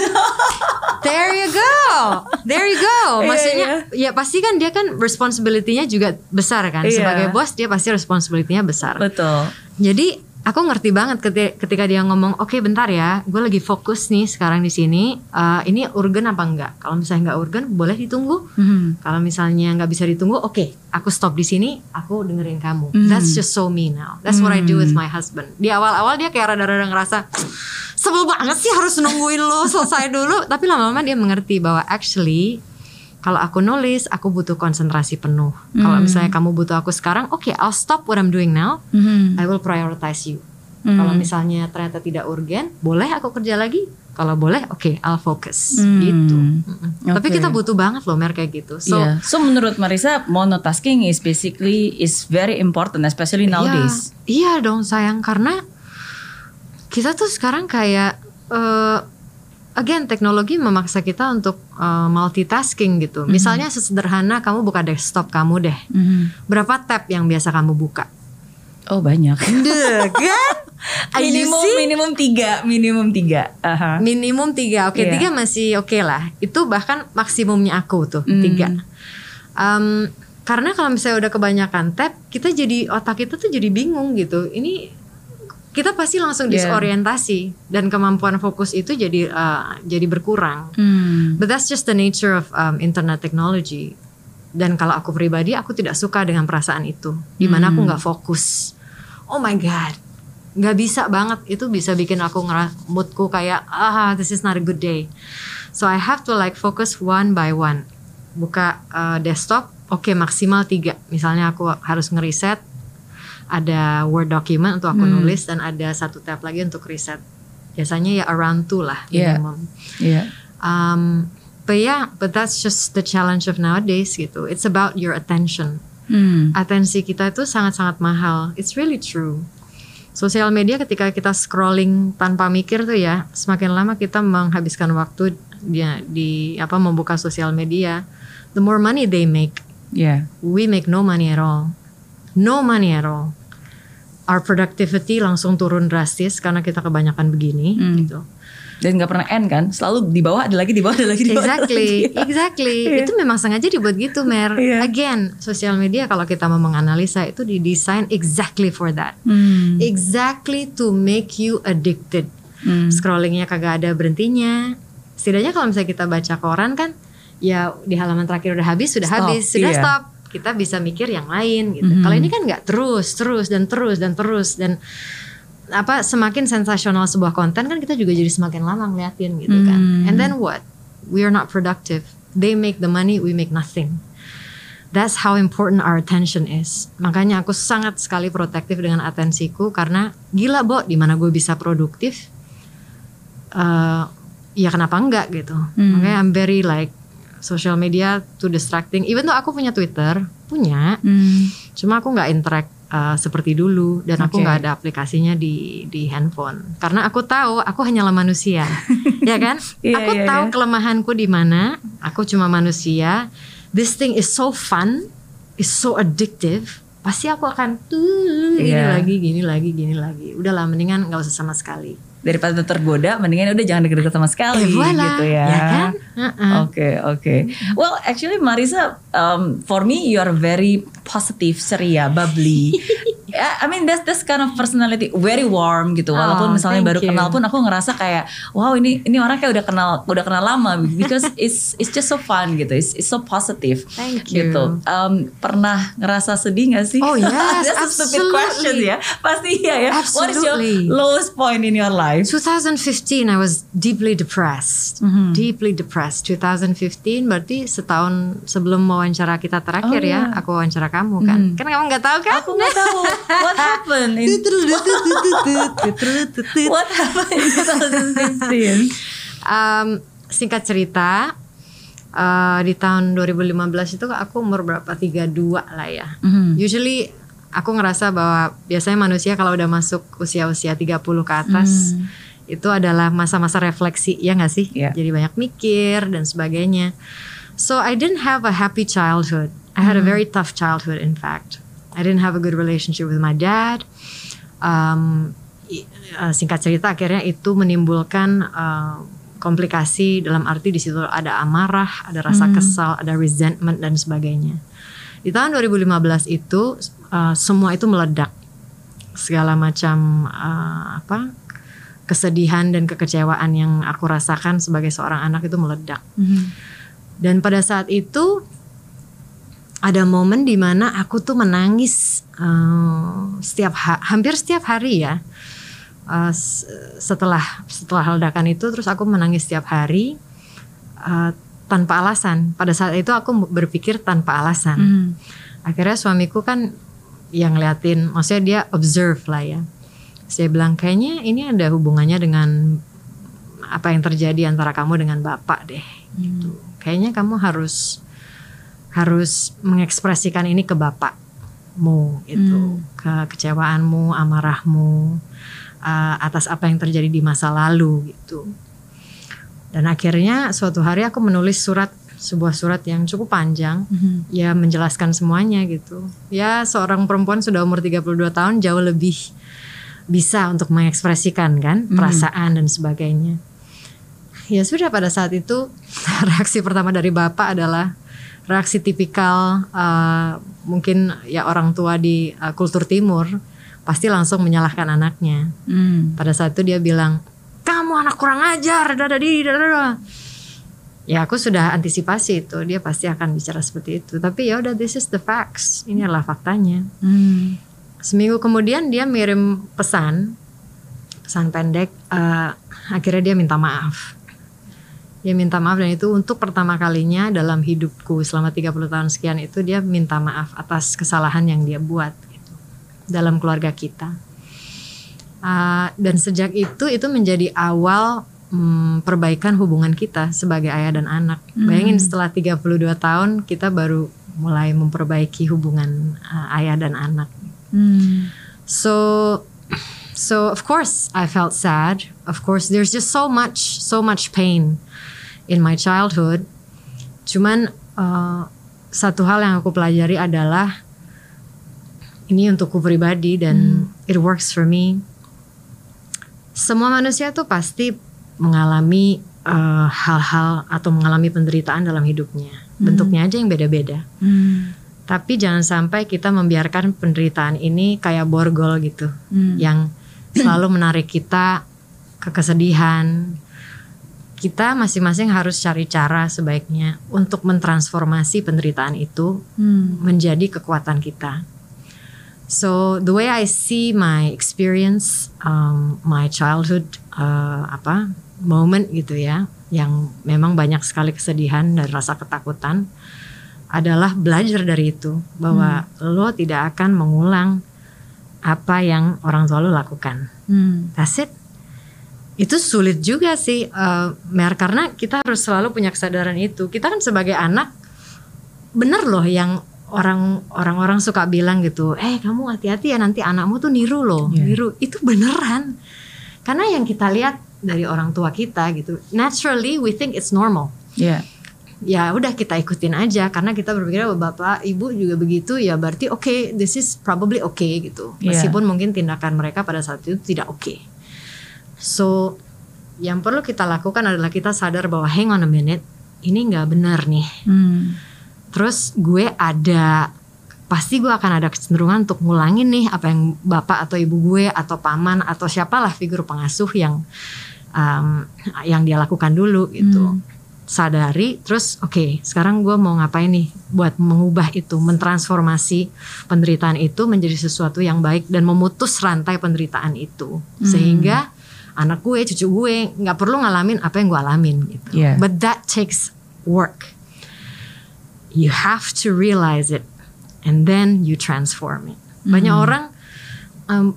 There you go, there you go. Iya, Maksudnya, ya pasti kan dia kan responsibility-nya juga besar kan. Iya. Sebagai bos dia pasti responsibility-nya besar. Betul. Jadi aku ngerti banget keti- ketika dia ngomong, oke bentar ya, gue lagi fokus nih sekarang di sini. Eh, ini urgen apa enggak? Kalau misalnya nggak urgen, boleh ditunggu. Mhm. Kalau misalnya nggak bisa ditunggu, oke, aku stop di sini, aku dengerin kamu. Hmm. That's just so me now. That's what I do with my husband. Di awal-awal dia kayak rada-rada ngerasa sebel banget sih harus nungguin lo selesai dulu. Tapi lama-lama dia mengerti bahwa actually Kalau aku nulis, aku butuh konsentrasi penuh. Kalau Hmm. misalnya kamu butuh aku sekarang, oke, I'll stop what I'm doing now. Mhm. I will prioritize you. Hmm. Kalau misalnya ternyata tidak urgen, boleh aku kerja lagi. Kalau boleh, oke, I'll focus. Hmm. Gitu. Mm-mm. Tapi Oke. kita butuh banget loh, Mer kayak gitu. So, Iya. So menurut Marisa monotasking is basically is very important especially nowadays. Iya, iya dong sayang karena kita tuh sekarang kayak eh, again teknologi memaksa kita untuk eh, multitasking gitu. Mhm. Misalnya sesederhana kamu buka desktop kamu deh. Mhm. Berapa tab yang biasa kamu buka? Oh banyak. Deh, kan? *laughs* Minimum see? minimum tiga minimum tiga. Aha. Minimum tiga, oke Iya. tiga masih oke lah. Itu bahkan maksimumnya aku tuh Hmm. tiga. Em, karena kalau misalnya udah kebanyakan tab, kita jadi otak kita tuh jadi bingung gitu. Ini kita pasti langsung Iya. disorientasi dan kemampuan fokus itu jadi eh, jadi berkurang. Hmm. But that's just the nature of um, internet technology. Dan kalau aku pribadi, aku tidak suka dengan perasaan itu, di mana aku Hmm. nggak fokus. Oh my god, nggak bisa banget. Itu bisa bikin aku ngera moodku kayak ah this is not a good day. So I have to like focus one by one. Buka uh, desktop, oke maksimal tiga. Misalnya aku harus ngeriset, ada word document untuk aku Hmm. nulis dan ada satu tab lagi untuk riset. Biasanya ya around two lah Yeah. minimum. Iya. Um, but yeah, but that's just the challenge of nowadays gitu. It's about your attention. Hmm. Atensi kita itu sangat-sangat mahal. It's really true. Sosial media ketika kita scrolling tanpa mikir tuh ya, semakin lama kita menghabiskan waktu dia di apa membuka sosial media. The more money they make, Iya. we make no money at all. No money at all. Our productivity langsung turun drastis karena kita kebanyakan begini Hmm. gitu. Dan nggak pernah end kan? Selalu di bawah ada lagi di bawah ada lagi di bawah. ada Exactly, lagi. *laughs* exactly. Iya. Itu memang sengaja dibuat gitu, Mer. Iya. Again, sosial media kalau kita mau menganalisa itu didesain exactly for that. Hmm. Exactly to make you addicted. Hmm. Scrollingnya kagak ada berhentinya. Setidaknya kalau misalnya kita baca koran kan, ya di halaman terakhir udah habis, sudah Stop, habis, sudah iya. stop. Kita bisa mikir yang lain gitu. Mhm. Kalau ini kan nggak terus, terus dan terus dan terus dan apa semakin sensasional sebuah konten kan kita juga jadi semakin lama ngeliatin gitu kan. Hmm. And then what? We are not productive. They make the money, we make nothing. That's how important our attention is. Makanya aku sangat sekali protektif dengan atensiku karena gila Bo, di mana gue bisa produktif? eh ya kenapa enggak gitu. Hmm. Makanya I'm very like social media too distracting. Even though aku punya Twitter, punya, Hmm. cuma aku nggak interact uh, seperti dulu. Dan aku Oke. nggak ada aplikasinya di di handphone. Karena aku tahu aku hanyalah manusia. *laughs* Ya kan? Iya, aku iya, tahu iya. kelemahanku di mana. Aku cuma manusia. This thing is so fun. Is so addictive. Pasti aku akan tuh gini Iya. lagi gini lagi gini lagi. Udahlah mendingan nggak usah sama sekali Daripada tergoda, mendingan udah jangan deket-deket sama sekali eh voilà, gitu ya. ya kan. Oke oke. Well actually Marisa, um, for me you are very positive, ceria, bubbly. *laughs* Yeah, I mean that's that's kind of personality, very warm gitu. Walaupun Oh, misalnya baru you. kenal pun aku ngerasa kayak wow ini ini orang kayak udah kenal udah kenal lama because *laughs* it's it's just so fun gitu. It's, it's so positive. Thank you. Gitu. Um, pernah ngerasa sedih gak sih? Oh, *laughs* yes, that's a stupid absolutely. question ya. Pasti iya ya. What is your Absolutely. lowest point in your life? 2015 I was deeply depressed. Mhm. Deeply depressed. 2015 berarti setahun sebelum wawancara kita Oh, terakhir ya, iya. aku wawancara kamu kan. Mhm. Kan kamu nggak tahu kan? Aku nggak tahu *laughs* *laughs* what happened in What happened in 2016? Um, singkat cerita, uh, di tahun 2015 itu aku umur berapa? 32 lah ya. Mhm. Usually aku ngerasa bahwa biasanya manusia kalau udah masuk usia-usia 30 ke atas Hmm. itu adalah masa-masa refleksi ya nggak sih? Iya. Jadi banyak mikir dan sebagainya. So I didn't have a happy childhood. I had a very tough childhood in fact. I didn't have a good relationship with my dad. Um, uh, singkat cerita akhirnya itu menimbulkan uh, komplikasi dalam arti di situ ada amarah, ada rasa kesal, ada resentment dan sebagainya. Di tahun 2015 itu uh, semua itu meledak. Segala macam uh, apa kesedihan dan kekecewaan yang aku rasakan sebagai seorang anak itu meledak. Mhm. Dan pada saat itu ada momen di mana aku tuh menangis eh, setiap ha- hampir setiap hari ya. S- setelah setelah ledakan itu terus aku menangis setiap hari. Eh, tanpa alasan. Pada saat itu aku berpikir tanpa alasan. Hmm. Akhirnya suamiku kan yang ngeliatin, maksudnya dia observe lah ya. Saya bilang kayaknya ini ada hubungannya dengan apa yang terjadi antara kamu dengan bapak deh. Gitu. Kayaknya kamu harus harus mengekspresikan ini ke bapakmu gitu, ke kecewaanmu, amarahmu uh, atas apa yang terjadi di masa lalu gitu. Dan akhirnya suatu hari aku menulis surat sebuah surat yang cukup panjang Mhm. ya menjelaskan semuanya gitu. Ya seorang perempuan sudah umur 32 tahun jauh lebih bisa untuk mengekspresikan kan perasaan dan sebagainya. Ya sudah pada saat itu *laughs* reaksi pertama dari bapak adalah reaksi tipikal uh, mungkin ya orang tua di uh, kultur timur pasti langsung menyalahkan anaknya. Hmm. Pada saat itu dia bilang, kamu anak kurang ajar, dadadi, dadada. Ya aku sudah antisipasi itu, dia pasti akan bicara seperti itu. Tapi ya udah, this is the facts, ini adalah faktanya. Hmm. Seminggu kemudian dia mirim pesan, pesan pendek. eh, akhirnya dia minta maaf. Dia minta maaf dan itu untuk pertama kalinya dalam hidupku selama 30 tahun sekian itu dia minta maaf atas kesalahan yang dia buat gitu, dalam keluarga kita. Uh, dan sejak itu itu menjadi awal mm, perbaikan hubungan kita sebagai ayah dan anak. Bayangin setelah 32 tahun kita baru mulai memperbaiki hubungan uh, ayah dan anak. Hmm. So so of course I felt sad. Of course there's just so much so much pain in my childhood. Cuman uh, satu hal yang aku pelajari adalah ini untukku pribadi dan it works for me. Semua manusia tuh pasti mengalami uh, hal-hal atau mengalami penderitaan dalam hidupnya. Bentuknya aja yang beda-beda. Hmm. Tapi jangan sampai kita membiarkan penderitaan ini kayak borgol gitu, Hmm. yang selalu menarik kita ke kesedihan. Kita masing-masing harus cari cara sebaiknya untuk mentransformasi penderitaan itu Hmm. menjadi kekuatan kita. So the way I see my experience, um, my childhood, uh, apa moment gitu ya, yang memang banyak sekali kesedihan dan rasa ketakutan, adalah belajar dari itu bahwa lo tidak akan mengulang apa yang orang tua lo lakukan. Hmm. That's it. Itu sulit juga sih, uh, Mer, karena kita harus selalu punya kesadaran itu. Kita kan sebagai anak, bener loh yang orang orang-orang suka bilang gitu, eh kamu hati-hati ya nanti anakmu tuh niru loh, Iya. niru. Itu beneran. Karena yang kita lihat dari orang tua kita gitu, naturally we think it's normal Ya. ya udah kita ikutin aja karena kita berpikir bahwa bapak ibu juga begitu ya berarti oke this is probably okay gitu Iya. meskipun mungkin tindakan mereka pada saat itu tidak oke so yang perlu kita lakukan adalah kita sadar bahwa hang on a minute ini nggak benar nih Hmm. terus gue ada pasti gue akan ada kecenderungan untuk ngulangin nih apa yang bapak atau ibu gue atau paman atau siapalah figur pengasuh yang um, yang dia lakukan dulu gitu Hmm. sadari terus oke sekarang gue mau ngapain nih buat mengubah itu mentransformasi penderitaan itu menjadi sesuatu yang baik dan memutus rantai penderitaan itu sehingga anak gue cucu gue nggak perlu ngalamin apa yang gue alamin gitu. Yeah. but that takes work. You have to realize it and then you transform it. Banyak orang um,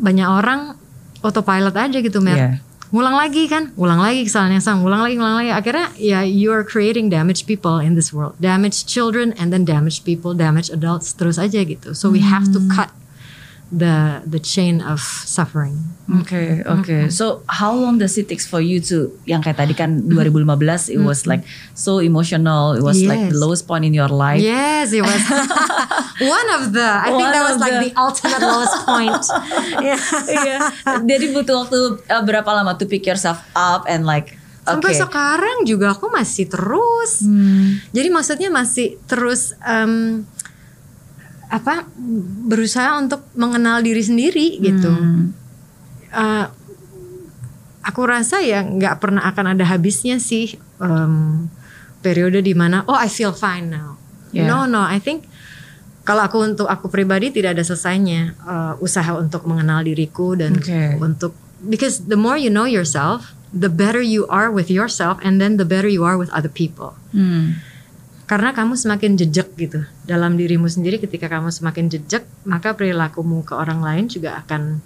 banyak orang autopilot aja gitu Mer Yeah. ngulang lagi kan? Ngulang lagi kesalahan yang sama ngulang lagi ngulang lagi. Akhirnya ya you are creating damaged people in this world. Damaged children and then damaged people damaged adults terus aja gitu. So we have to cut the the chain of suffering Oke, oke. So how long does it takes for you to yang kayak tadi kan 2015 it was like so emotional. It was like the Yes. lowest point in your life. yes it was *laughs* one of the I think One that of was like the- the ultimate lowest point *laughs* yeah. Iya. *laughs* Jadi butuh waktu uh, berapa lama to pick yourself up and like sampai okay. sekarang juga aku masih terus Hmm. Jadi maksudnya masih terus em, apa berusaha untuk mengenal diri sendiri gitu. Hmm. Eh, aku rasa ya nggak pernah akan ada habisnya sih em, periode di mana oh I feel fine now. Yeah. No no I think kalau aku untuk aku pribadi tidak ada selesainya eh, usaha untuk mengenal diriku dan Oke. untuk because the more you know yourself the better you are with yourself and then the better you are with other people. Hmm. Karena kamu semakin jejak gitu dalam dirimu sendiri ketika kamu semakin jejak, maka perilakumu ke orang lain juga akan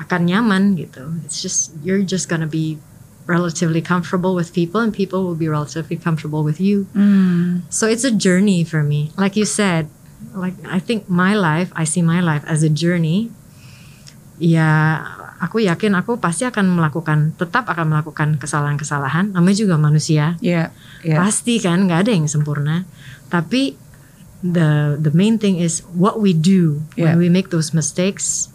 akan nyaman gitu. It's just you're just gonna be relatively comfortable with people and people will be relatively comfortable with you. Hmm. So it's a journey for me. Like you said, like I think my life, I see my life as a journey. Ya, aku yakin aku pasti akan melakukan, tetap akan melakukan kesalahan-kesalahan. Namanya juga manusia. Yeah. Yeah. Pasti kan, nggak ada yang sempurna. Tapi the the main thing is what we do Yeah. when we make those mistakes.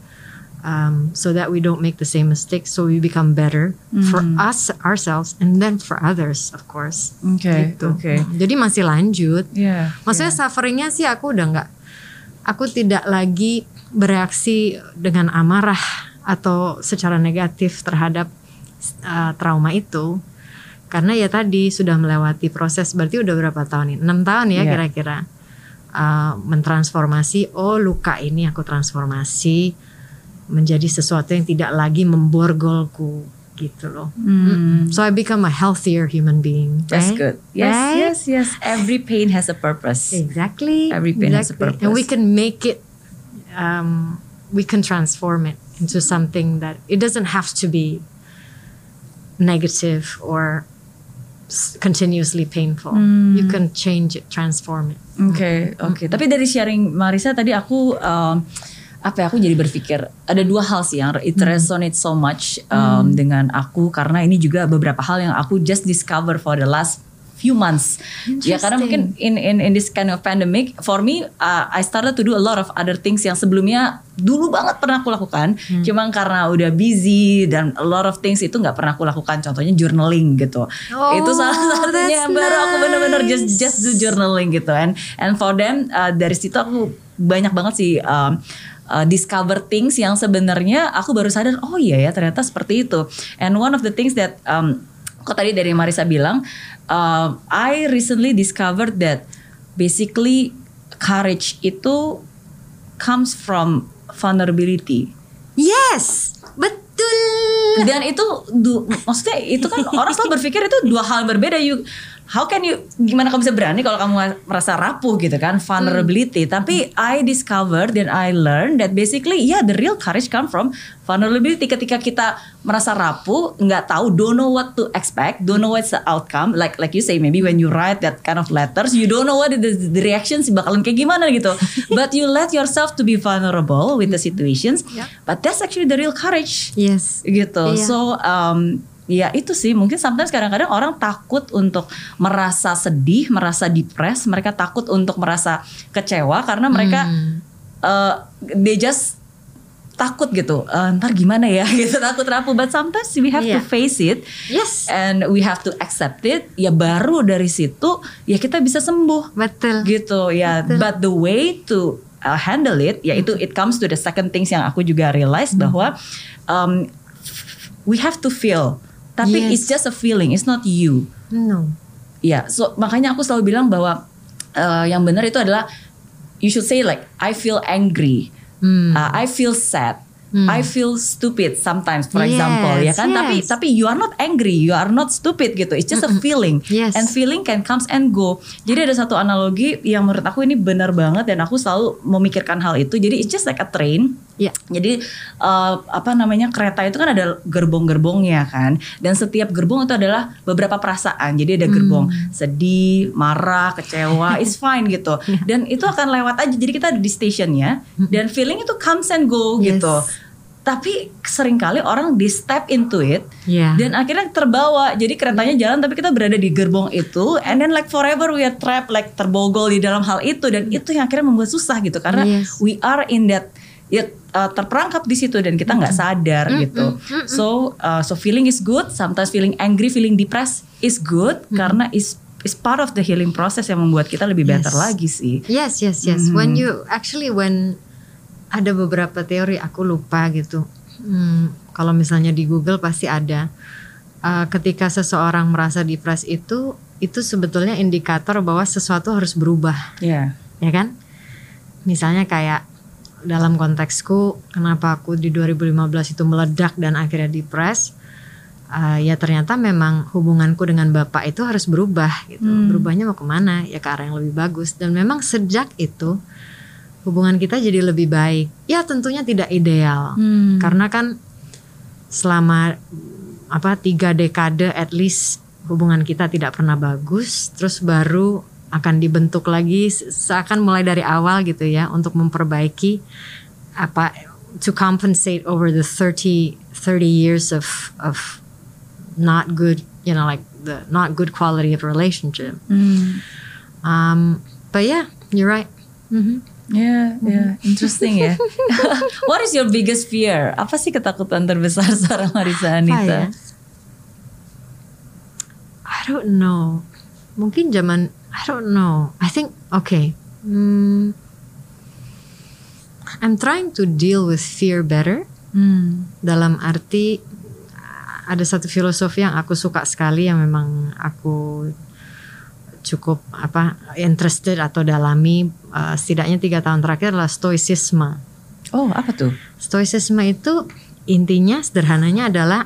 Um, so that we don't make the same mistakes, so we become better for us ourselves and then for others, of course. Oke. Gitu. Oke. Jadi masih lanjut. Yeah. Maksudnya sufferingnya sih aku udah nggak, aku tidak lagi bereaksi dengan amarah atau secara negatif terhadap uh, trauma itu, karena ya tadi sudah melewati proses. Berarti udah berapa tahun ini? Enam tahun ya Iya. kira-kira. Uh, mentransformasi. Oh luka ini aku transformasi menjadi sesuatu yang tidak lagi memborgolku gitu loh. Hmm. So I become a healthier human being. That's right? good. Yes, Right? yes, yes. Every pain has a purpose. Exactly. Every pain has a exactly. And we purpose. can make it, um, we can transform it into something that it doesn't have to be negative or continuously painful. Hmm. You can change it, transform it. Oke, oke. Tapi dari sharing Marisa tadi aku um, apa ya aku jadi berpikir ada dua hal sih yang it resonate so much um, dengan aku karena ini juga beberapa hal yang aku just discover for the last few months. Ya karena mungkin in in in this kind of pandemic for me uh, I started to do a lot of other things yang sebelumnya dulu banget pernah aku lakukan. Cuma karena udah busy dan a lot of things itu nggak pernah aku lakukan. Contohnya journaling gitu. Oh, itu salah satunya that's baru aku bener-bener just nice. just do journaling gitu and and for them uh, dari situ aku banyak banget sih um, uh, discover things yang sebenarnya aku baru sadar oh iya ya ternyata seperti itu and one of the things that um, tadi dari Marisa bilang uh, I recently discovered that basically courage itu comes from vulnerability Yes, betul. dan itu du- maksudnya itu kan orang selalu berpikir itu dua hal yang berbeda you how can you gimana kamu bisa berani kalau kamu merasa rapuh gitu kan vulnerability tapi I discovered dan I learned that basically yeah the real courage come from vulnerability ketika kita merasa rapuh nggak tahu don't know what to expect don't know what's the outcome like like you say maybe when you write that kind of letters you don't know what the, the reactions bakalan kayak gimana gitu *laughs* but you let yourself to be vulnerable with the situations Yeah. but that's actually the real courage Yes. gitu. Iya. So um, ya itu sih mungkin sometimes kadang-kadang orang takut untuk merasa sedih, merasa depres, mereka takut untuk merasa kecewa karena mereka Hmm. uh, they just takut gitu. "Eh, ntar gimana ya *laughs* gitu takut rapuh. But sometimes we have to Iya. face it Yes. and we have to accept it. Ya baru dari situ ya kita bisa sembuh Betul. gitu ya Betul. but the way to uh, handle it yaitu it comes to the second things yang aku juga realize bahwa um, we have to feel tapi Yes. it's just a feeling it's not you No. ya so makanya aku selalu bilang bahwa uh, yang benar itu adalah you should say like I feel angry Hmm. Uh, I feel sad. I feel stupid sometimes, for Yes, example, ya kan? Tapi yes. tapi you are not angry, you are not stupid gitu. It's just a feeling, Yes. and feeling can comes and go. Jadi ada satu analogi yang menurut aku ini benar banget dan aku selalu memikirkan hal itu. Jadi it's just like a train. Ya. Jadi uh, apa namanya kereta itu kan ada gerbong-gerbongnya kan, dan setiap gerbong itu adalah beberapa perasaan. Jadi ada gerbong sedih, marah, kecewa, *laughs* it's fine gitu. Dan itu akan lewat aja. Jadi kita ada di stationnya, dan feeling itu comes and go Yes. gitu. Tapi sering kali orang di step into it, Ya. dan akhirnya terbawa. Jadi keretanya jalan, tapi kita berada di gerbong itu, and then like forever we are trapped, like terbogol di dalam hal itu, dan itu yang akhirnya membuat susah gitu, karena Yes. we are in that ya uh, terperangkap di situ dan kita nggak sadar gitu. So uh, so feeling is good, sometimes feeling angry, feeling depressed is good karena is is part of the healing process yang membuat kita lebih better Yes. lagi sih. Yes, yes, yes. When you actually when ada beberapa teori aku lupa gitu. Hmm, kalau misalnya di Google pasti ada. Uh, ketika seseorang merasa depres itu itu sebetulnya indikator bahwa sesuatu harus berubah, Ya. ya kan? Misalnya kayak dalam konteksku kenapa aku di 2015 itu meledak dan akhirnya depres. uh, ya ternyata memang hubunganku dengan bapak itu harus berubah gitu. Hmm. Berubahnya mau ke mana? Ya ke arah yang lebih bagus. Dan memang sejak itu hubungan kita jadi lebih baik. Ya tentunya tidak ideal Hmm. karena kan selama apa tiga dekade at least hubungan kita tidak pernah bagus. Terus baru akan dibentuk lagi se- seakan mulai dari awal gitu ya untuk memperbaiki apa to compensate over the 30 30 years of of not good you know like the not good quality of relationship Hmm. um but yeah you're right Mhm. Ya, ya, interesting ya. *laughs* What is your biggest fear? Apa sih ketakutan terbesar *laughs* seorang Marisa Anita? ya? I don't know mungkin zaman I don't know I think okay hmm, I'm trying to deal with fear better Hmm. dalam arti ada satu filosofi yang aku suka sekali yang memang aku cukup apa interested atau dalami uh, setidaknya tiga tahun terakhir adalah stoicisme. Oh, apa tuh? Stoicisme itu intinya sederhananya adalah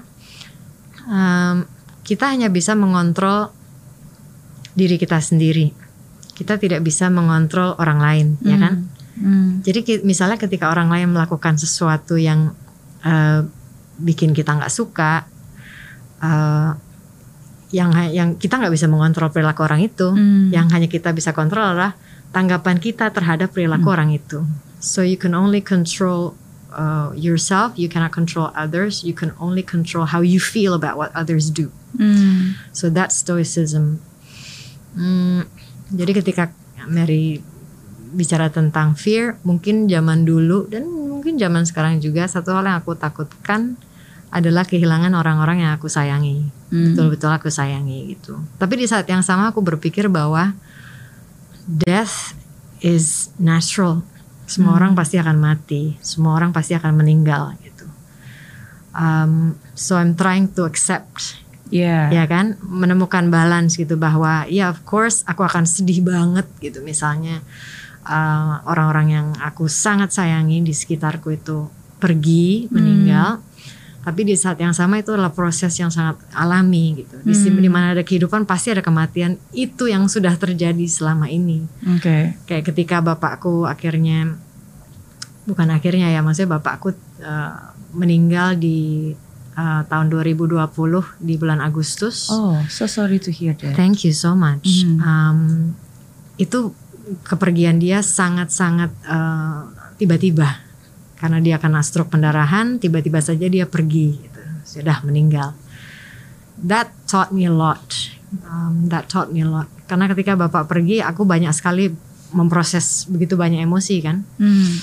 um, kita hanya bisa mengontrol diri kita sendiri. Kita tidak bisa mengontrol orang lain, ya kan? Hmm. Jadi misalnya ketika orang lain melakukan sesuatu yang eh, bikin kita nggak suka, eh, yang yang kita nggak bisa mengontrol perilaku orang itu, Hmm. yang hanya kita bisa kontrol adalah tanggapan kita terhadap perilaku orang itu. So you can only control uh, yourself, you cannot control others, you can only control how you feel about what others do. Hmm. So that's stoicism. Hmm, jadi ketika Mary bicara tentang fear, mungkin zaman dulu dan mungkin zaman sekarang juga satu hal yang aku takutkan adalah kehilangan orang-orang yang aku sayangi. Hmm. Betul-betul aku sayangi gitu. Tapi di saat yang sama aku berpikir bahwa death is natural. Semua orang pasti akan mati, semua orang pasti akan meninggal gitu. Um, so I'm trying to accept Ya. ya kan? Menemukan balance gitu bahwa ya of course aku akan sedih banget gitu. Misalnya uh, orang-orang yang aku sangat sayangi di sekitarku itu pergi meninggal. Tapi di saat yang sama itu adalah proses yang sangat alami gitu. Di sini di mana ada kehidupan pasti ada kematian. Itu yang sudah terjadi selama ini. Oke. kayak ketika bapakku akhirnya bukan akhirnya ya maksudnya bapakku uh, meninggal di uh, tahun 2020 di bulan Agustus. Oh, so sorry to hear that. Thank you so much. Mhm. Um, itu kepergian dia sangat-sangat uh, tiba-tiba karena dia kena stroke pendarahan, tiba-tiba saja dia pergi, gitu. sudah meninggal. That taught me a lot. Um, that taught me a lot. Karena ketika bapak pergi, aku banyak sekali memproses begitu banyak emosi kan. Hmm.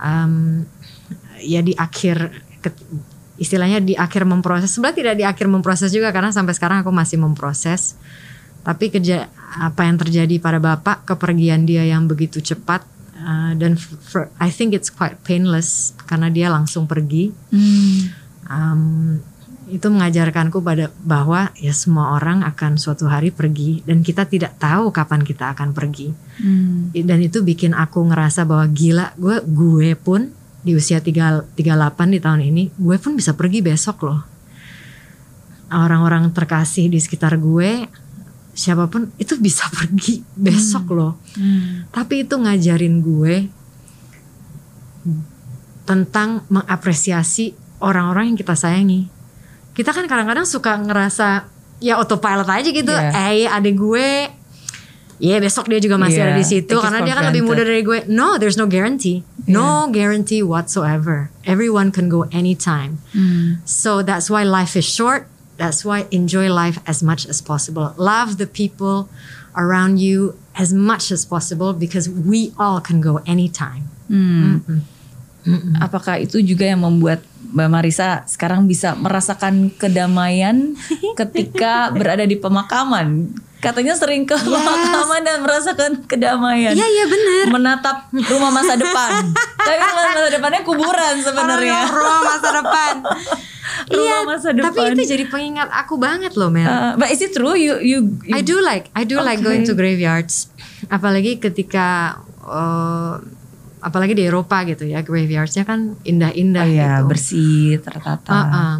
Um, ya di akhir istilahnya di akhir memproses sebenarnya tidak di akhir memproses juga karena sampai sekarang aku masih memproses tapi kerja apa yang terjadi pada bapak kepergian dia yang begitu cepat uh, dan for- I think it's quite painless karena dia langsung pergi Hmm. Um, itu mengajarkanku pada bahwa ya semua orang akan suatu hari pergi dan kita tidak tahu kapan kita akan pergi Hmm. dan itu bikin aku ngerasa bahwa gila gue gue pun di usia 3, 38 di tahun ini gue pun bisa pergi besok loh. Orang-orang terkasih di sekitar gue siapa pun itu bisa *laughs* pergi besok loh. Hmm. tapi itu ngajarin gue tentang mengapresiasi orang-orang yang kita sayangi. Kita kan kadang-kadang suka ngerasa ya autopilot aja gitu. Iya. eh adik gue ya besok dia juga masih Iya, ada di situ karena dia kan lebih muda dari gue no there's no guarantee no guarantee whatsoever everyone can go anytime Hmm. so that's why life is short. That's why enjoy life as much as possible. Love the people around you as much as possible because we all can go anytime. Hmm. Apakah itu juga yang membuat Mbak Marisa sekarang bisa merasakan kedamaian *laughs* ketika berada di pemakaman? Katanya sering ke pemakaman dan merasakan kedamaian. Iya iya benar. Menatap rumah masa depan. *laughs* Tapi rumah masa depannya kuburan sebenarnya. Rumah masa depan. *laughs* Rumah iya, masa tapi itu jadi pengingat aku banget loh, Mel. Uh, but is it true you you, you I do like I do like Okay. going to graveyards. Apalagi ketika uh, apalagi di Eropa gitu ya, graveyardsnya kan indah-indah Oh ya gitu. bersih tertata. Uh-uh.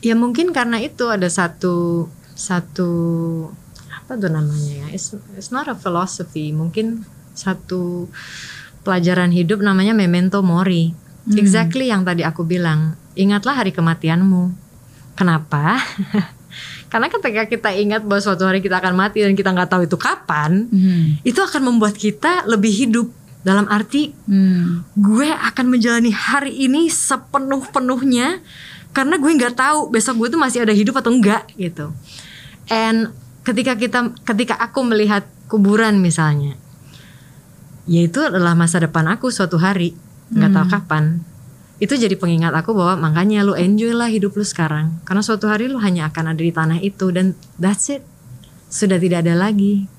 ya mungkin karena itu ada satu satu apa tuh namanya ya it's, it's not a philosophy mungkin satu pelajaran hidup namanya memento mori Hmm. exactly yang tadi aku bilang ingatlah hari kematianmu kenapa *laughs* karena ketika kita ingat bahwa suatu hari kita akan mati dan kita nggak tahu itu kapan Hmm. itu akan membuat kita lebih hidup dalam arti Hmm. gue akan menjalani hari ini sepenuh-penuhnya karena gue nggak tahu besok gue tuh masih ada hidup atau enggak gitu. And ketika kita ketika aku melihat kuburan misalnya, ya itu adalah masa depan aku suatu hari nggak tahu kapan. Itu jadi pengingat aku bahwa makanya lu enjoy lah hidup lu sekarang karena suatu hari lu hanya akan ada di tanah itu dan that's it. Sudah tidak ada lagi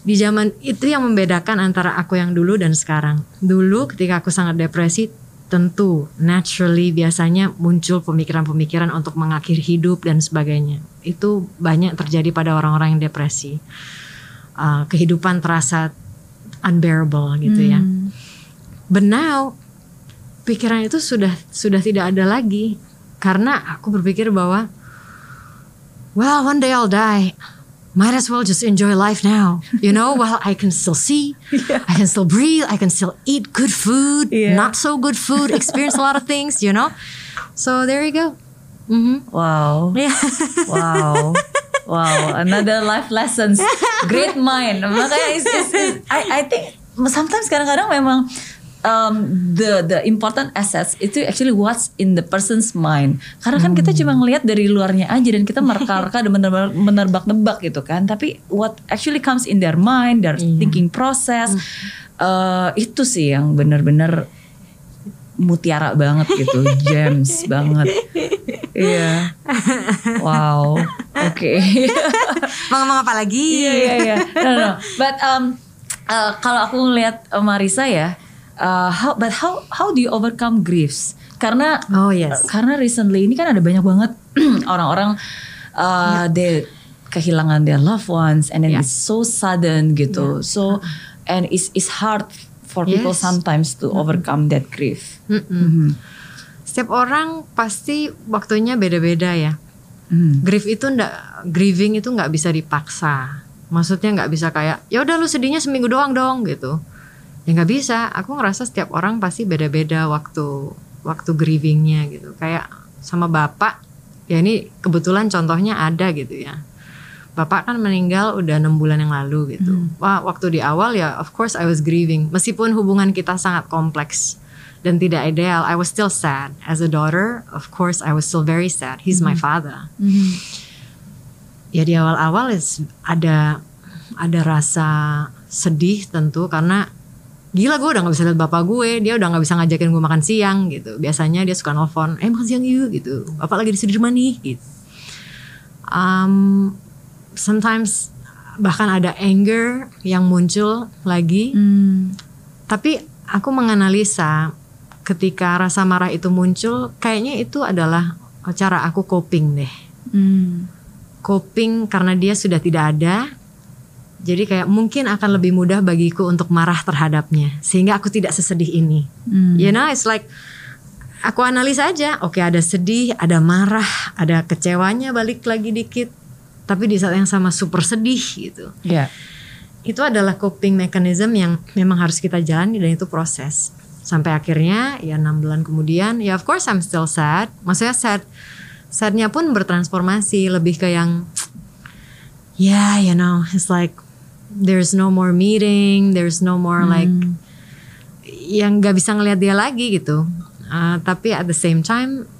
di zaman itu yang membedakan antara aku yang dulu dan sekarang. Dulu ketika aku sangat depresi, tentu naturally biasanya muncul pemikiran-pemikiran untuk mengakhiri hidup dan sebagainya. Itu banyak terjadi pada orang-orang yang depresi. Uh, kehidupan terasa unbearable gitu ya. Hmm. But now pikiran itu sudah sudah tidak ada lagi karena aku berpikir bahwa well one day I'll die might as well just enjoy life now you know while I can still see I can still breathe I can still eat good food Yeah. not so good food *laughs* experience a lot of things you know so there you go Mm-hmm. Wow. Yeah. Wow. Wow, another life lessons. *laughs* Great mind. Makanya it's, it's, it's- I I think sometimes kadang-kadang memang um, the the important assets itu actually what's in the person's mind. Karena kan kita cuma ngelihat dari luarnya aja dan kita mereka-reka dan menerbak- *laughs* menerbak-nebak gitu kan. Tapi what actually comes in their mind, their thinking process, uh, itu sih yang benar-benar mutiara banget gitu, *laughs* gems banget. Iya. Wow. Oke. *laughs* mau ngomong apa lagi Iya iya iya. No no. But um uh, kalau aku ngelihat uh, Marisa ya, uh, how but how how do you overcome griefs? Karena oh yes karena recently ini kan ada banyak banget *clears throat* orang-orang uh, they kehilangan their loved ones and then Yeah. it's so sudden gitu. So and it's it's hard for people Yes. sometimes to overcome that grief. Mm-mm. setiap orang pasti waktunya beda-beda ya Hmm. grief itu ndak grieving itu nggak bisa dipaksa maksudnya nggak bisa kayak ya udah lu sedihnya seminggu doang dong gitu ya nggak bisa. Aku ngerasa setiap orang pasti beda-beda waktu waktu grievingnya gitu. Kayak sama bapak ya ini kebetulan contohnya ada gitu ya. Bapak kan meninggal udah enam bulan yang lalu gitu. Wah waktu di awal ya of course I was grieving. Meskipun hubungan kita sangat kompleks dan tidak ideal I was still sad. As a daughter of course I was still very sad. He's my father. Ya di awal-awal ada ada rasa sedih tentu karena gila gue udah nggak bisa lihat bapak gue dia udah nggak bisa ngajakin gue makan siang gitu biasanya dia suka nelfon eh makan siang yuk gitu bapak lagi di Sudirman nih gitu um, sometimes bahkan ada anger yang muncul lagi Hmm. tapi aku menganalisa ketika rasa marah itu muncul kayaknya itu adalah cara aku coping deh Hmm. coping karena dia sudah tidak ada. Jadi kayak mungkin akan lebih mudah bagiku untuk marah terhadapnya sehingga aku tidak sesedih ini. Hmm. You know, it's like aku analisa aja. Oke, ada sedih, ada marah, ada kecewanya balik lagi dikit. Tapi di saat yang sama super sedih gitu. Ya. Itu adalah coping mechanism yang memang harus kita jalani dan itu proses. Sampai akhirnya ya enam bulan kemudian ya of course I'm still sad. Maksudnya sad sadnya pun bertransformasi lebih ke yang yeah you know it's like there's no more meeting there's no more like yang nggak bisa ngelihat dia lagi gitu Uh, tapi at the same time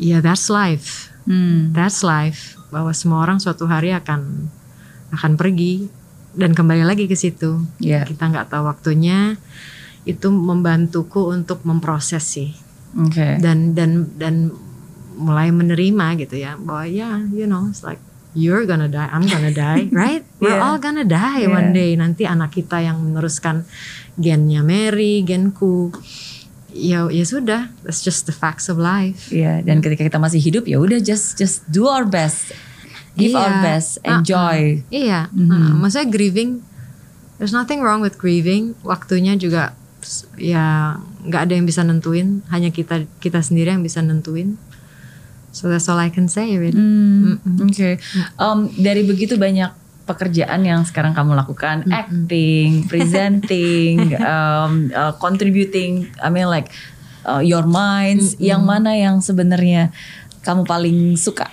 ya that's life Hmm. that's life bahwa semua orang suatu hari akan akan pergi dan kembali lagi ke situ Ya. kita nggak tahu waktunya itu membantuku untuk memproses sih Oke. dan dan dan mulai menerima gitu ya bahwa ya you know it's like you're gonna die I'm gonna die *laughs* right we're Yeah. all gonna die Yeah. one day nanti anak kita yang meneruskan gennya Mary genku ya ya sudah that's just the facts of life Iya, dan ketika kita masih hidup ya udah just just do our best. Give Iya. our best, enjoy. iya Mhm. uh, maksudnya grieving there's nothing wrong with grieving waktunya juga ya nggak ada yang bisa nentuin hanya kita kita sendiri yang bisa nentuin So that's all I can say. Really. Hmm, Oke, Um, dari begitu banyak pekerjaan yang sekarang kamu lakukan, acting, *laughs* presenting, um, uh, contributing, I mean like uh, your minds, yang mana yang sebenarnya kamu paling suka?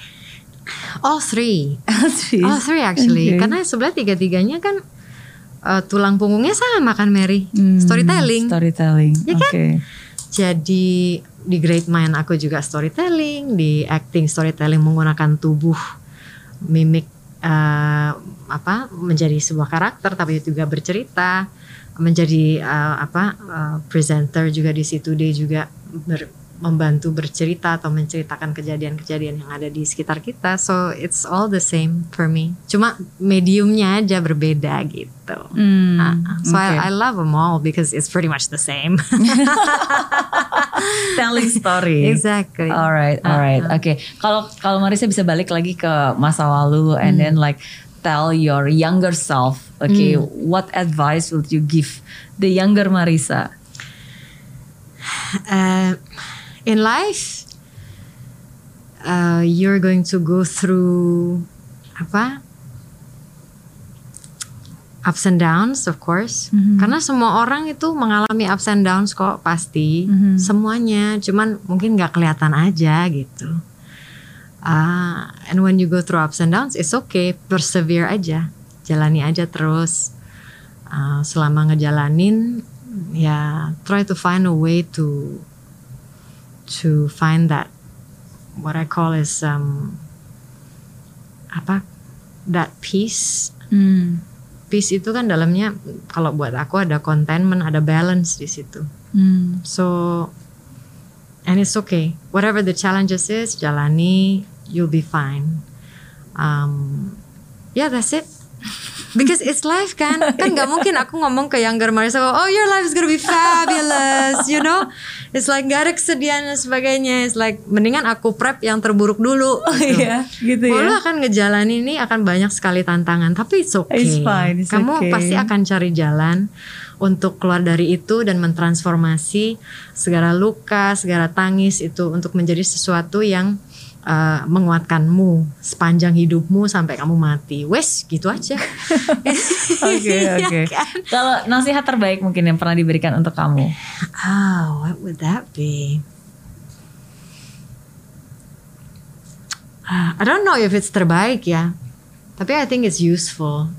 All three. *laughs* Serius? All three actually. Okay. Karena sebenarnya tiga-tiganya kan uh, tulang punggungnya sama kan Mary. Hmm, Storytelling. Storytelling. Ya kan? Oke. Jadi di Great Mind aku juga storytelling, di acting storytelling menggunakan tubuh, mimik eh, apa menjadi sebuah karakter tapi juga bercerita, menjadi eh, apa eh, presenter juga di situ dia juga ber- membantu bercerita atau menceritakan kejadian-kejadian yang ada di sekitar kita. So it's all the same for me. Cuma mediumnya aja berbeda gitu. Hmm, Ah, so oke. I, I love them all because it's pretty much the same. *laughs* telling story. exactly. Alright, alright. Oke. Kalau kalau Marisa bisa balik lagi ke masa lalu and Hmm. then like tell your younger self, okay, what advice would you give the younger Marisa? uh, in life uh, you're going to go through apa? Ups and downs of course. Karena semua orang itu mengalami ups and downs kok pasti. Semuanya. Cuman mungkin nggak kelihatan aja gitu. Ah, and when you go through ups and downs it's okay. Persevere aja. Jalani aja terus. Ah, selama ngejalanin ya try to find a way to to find that what I call is um apa that peace. Hmm. peace itu kan dalamnya kalau buat aku ada contentment ada balance di situ. Hmm. so and it's okay. Whatever the challenges is jalani you'll be fine. Um yeah that's it because it's life kan? *laughs* Kan nggak mungkin aku ngomong ke younger Marisa oh your life is gonna be fabulous you know? It's like gak ada kesedihan dan sebagainya. It's like mendingan aku prep yang terburuk dulu. Oh iya, gitu Oh, lu ya. akan ngejalanin ini akan banyak sekali tantangan, tapi it's okay. It's fine, it's Kamu okay. pasti akan cari jalan untuk keluar dari itu dan mentransformasi segala luka, segala tangis itu untuk menjadi sesuatu yang uh, menguatkanmu sepanjang hidupmu sampai kamu mati. Wes, gitu aja. *laughs* Oke, Iya *laughs* oke. kan? Kalau nasihat terbaik mungkin yang pernah diberikan untuk kamu. Oh, what would that be? Ah, I don't know if it's terbaik ya. Tapi I think it's useful.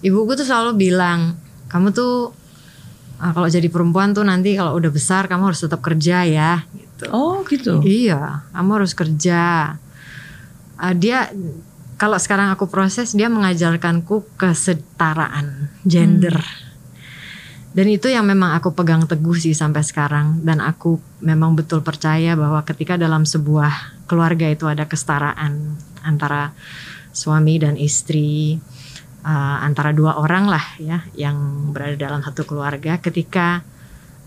Ibuku tuh selalu bilang, kamu tuh ah, kalau jadi perempuan tuh nanti kalau udah besar kamu harus tetap kerja ya. Gitu. Oh, gitu. Iya, kamu harus kerja. Ah, dia kalau sekarang aku proses dia mengajarkanku kesetaraan gender. Dan itu yang memang aku pegang teguh sih sampai sekarang dan aku memang betul percaya bahwa ketika dalam sebuah keluarga itu ada kesetaraan antara suami dan istri uh, antara dua orang lah ya yang berada dalam satu keluarga ketika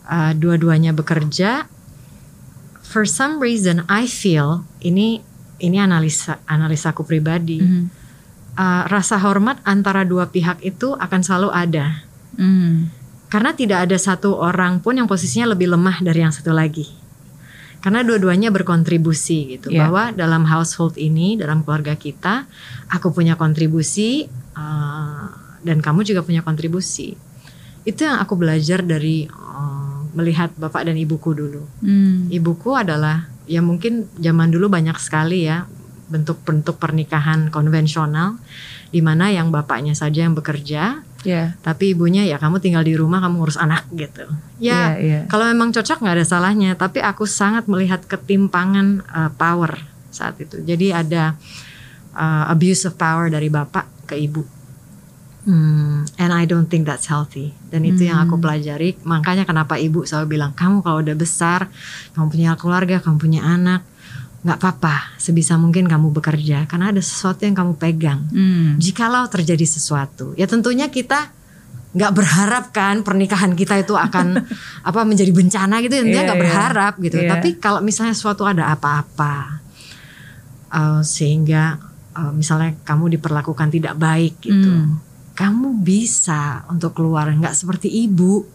uh, dua-duanya bekerja for some reason I feel ini ini analisa analisaku pribadi Mhm. uh, rasa hormat antara dua pihak itu akan selalu ada Hmm. karena tidak ada satu orang pun yang posisinya lebih lemah dari yang satu lagi karena dua-duanya berkontribusi gitu Iya. bahwa dalam household ini dalam keluarga kita aku punya kontribusi uh, dan kamu juga punya kontribusi itu yang aku belajar dari uh, melihat bapak dan ibuku dulu Hmm. ibuku adalah ya mungkin zaman dulu banyak sekali ya bentuk-bentuk pernikahan konvensional di mana yang bapaknya saja yang bekerja Ya. tapi ibunya ya kamu tinggal di rumah kamu ngurus anak gitu ya Iya, iya. kalau memang cocok nggak ada salahnya tapi aku sangat melihat ketimpangan uh, power saat itu jadi ada uh, abuse of power dari bapak ke ibu Hmm, and I don't think that's healthy. Dan itu yang aku pelajari. Makanya kenapa ibu selalu bilang, kamu kalau udah besar, kamu punya keluarga, kamu punya anak, nggak apa-apa. Sebisa mungkin kamu bekerja, karena ada sesuatu yang kamu pegang. Hmm. Jikalau terjadi sesuatu, ya tentunya kita nggak berharap kan pernikahan kita itu akan *laughs* apa menjadi bencana gitu. Intinya Iya, nggak iya. berharap gitu. Iya. Tapi kalau misalnya suatu ada apa-apa, uh, sehingga uh, misalnya kamu diperlakukan tidak baik gitu Hmm. kamu bisa untuk keluar nggak seperti ibu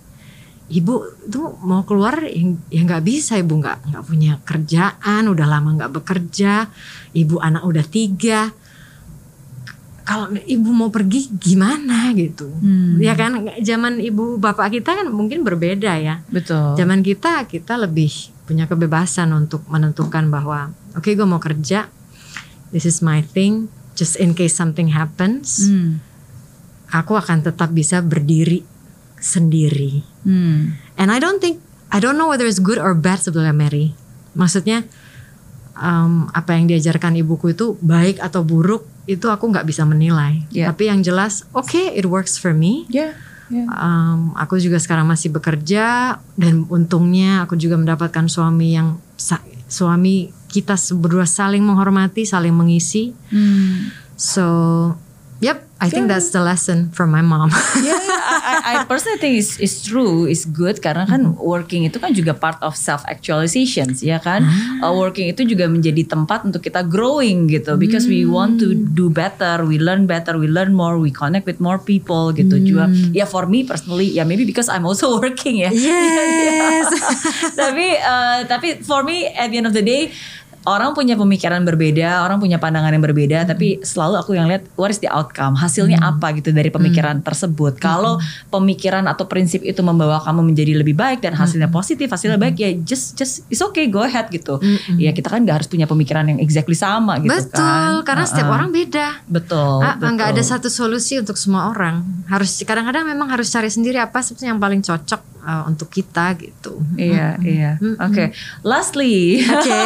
ibu tuh mau keluar yang ya nggak bisa ibu nggak nggak punya kerjaan udah lama nggak bekerja ibu anak udah tiga kalau ibu mau pergi gimana gitu Hmm. ya kan zaman ibu bapak kita kan mungkin berbeda ya Betul. zaman kita kita lebih punya kebebasan untuk menentukan bahwa oke gue mau kerja this is my thing just in case something happens Hmm. aku akan tetap bisa berdiri sendiri Hmm. And I don't think I don't know whether it's good or bad sebetulnya Mary. Maksudnya um, apa yang diajarkan ibuku itu baik atau buruk itu aku nggak bisa menilai. Yeah. Tapi yang jelas, oke, it works for me. Ya. ya. Um, aku juga sekarang masih bekerja dan untungnya aku juga mendapatkan suami yang suami kita berdua saling menghormati, saling mengisi. Hmm. So, yep, I think that's the lesson from my mom. *laughs* yeah, yeah, I, I, personally think it's, it's true, it's good karena kan working itu kan juga part of self actualization, ya kan? Uh, working itu juga menjadi tempat untuk kita growing gitu, because we want to do better, we learn better, we learn more, we connect with more people gitu. Juga, ya for me personally, ya maybe because I'm also *laughs* working ya. yes. *laughs* tapi uh, tapi for me at the end of the day orang punya pemikiran berbeda, orang punya pandangan yang berbeda, tapi selalu aku yang lihat what is the outcome, hasilnya apa gitu dari pemikiran tersebut. Kalau pemikiran atau prinsip itu membawa kamu menjadi lebih baik dan hasilnya positif, hasilnya baik ya just just it's okay go ahead gitu. Ya kita kan nggak harus punya pemikiran yang exactly sama gitu Betul, kan. karena setiap Uh-uh. orang beda. betul. Ah, betul. nggak ada satu solusi untuk semua orang. Harus kadang-kadang memang harus cari sendiri apa sebetulnya yang paling cocok uh, untuk kita gitu. Iya, iya. Oke. Lastly. Oke.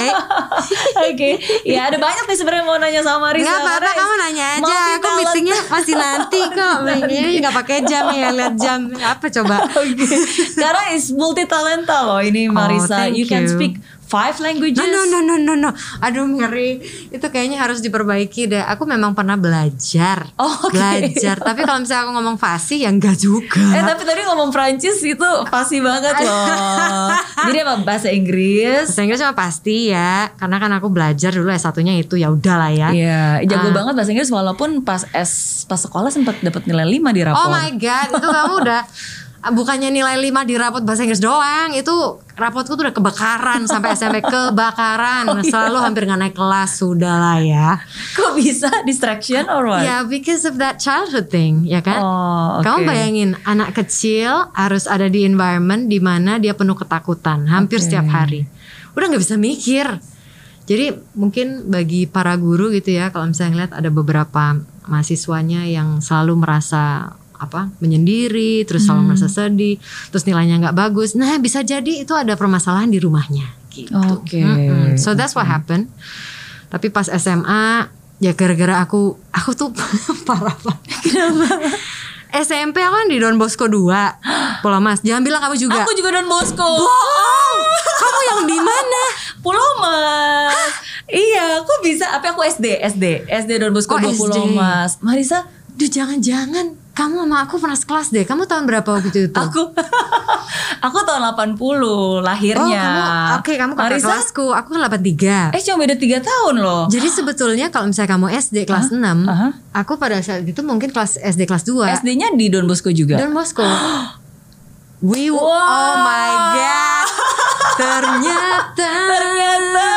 *laughs* Oke. Ya ada banyak nih sebenarnya mau nanya sama Marisa. Nggak apa-apa kamu nanya aja. Aku meetingnya masih nanti kok. *laughs* Ini nggak pakai jam ya lihat jam. Apa coba? Oke. Karena is multi talenta loh ini Marisa. thank you can you. speak five languages. No no no no no no. Aduh ngeri. Itu kayaknya harus diperbaiki deh. Aku memang pernah belajar. Oh, oke. Belajar. Tapi kalau misalnya aku ngomong fasih ya enggak juga. Eh tapi tadi ngomong Prancis itu pasti banget loh. *laughs* Jadi apa bahasa Inggris? Bahasa Inggris mah pasti ya. Karena kan aku belajar dulu S satunya itu ya udahlah ya. Iya, jago Ah. banget bahasa Inggris walaupun pas S pas sekolah sempat dapat nilai 5 di rapor. Oh my god, itu kamu udah *laughs* bukannya nilai 5 di rapot bahasa Inggris doang, itu rapotku tuh udah kebakaran sampai SMP kebakaran. Oh, iya. Selalu hampir nggak naik kelas, sudah lah ya. Kok bisa distraction or what? Ya, because of that childhood thing, ya kan? Oh, oke. Kamu bayangin anak kecil harus ada di environment di mana dia penuh ketakutan hampir Oke. setiap hari. Udah nggak bisa mikir. Jadi mungkin bagi para guru gitu ya, kalau misalnya ngeliat ada beberapa mahasiswanya yang selalu merasa apa menyendiri, terus Hmm. selalu merasa sedih, terus nilainya nggak bagus. Nah bisa jadi itu ada permasalahan di rumahnya. Gitu. Oke. Mm-mm. So that's what happened. Tapi pas SMA ya gara-gara aku aku tuh *laughs* parah banget. SMP aku kan di Don Bosco 2 Pulau Mas. Jangan bilang kamu juga. Aku juga Don Bosco. Bohong. Kamu yang di mana? Pulau Mas. Iya, aku bisa. Apa aku SD, SD, SD Don Bosco Oh, 2 Pulau. Mas. Marisa, Duh jangan-jangan kamu sama aku pernah sekelas deh. Kamu tahun berapa waktu itu? aku *laughs* aku tahun 80 lahirnya. Oh, kamu oke kamu kakak Marisa, kelasku. Aku kan 83. eh cuma beda 3 tahun loh. Jadi sebetulnya kalau misalnya kamu SD kelas 6, Aha. aku pada saat itu mungkin kelas SD kelas 2. SD-nya di Don Bosco juga. Don Bosco. *gasps* We Wow. oh my god. Ternyata. *laughs* Ternyata.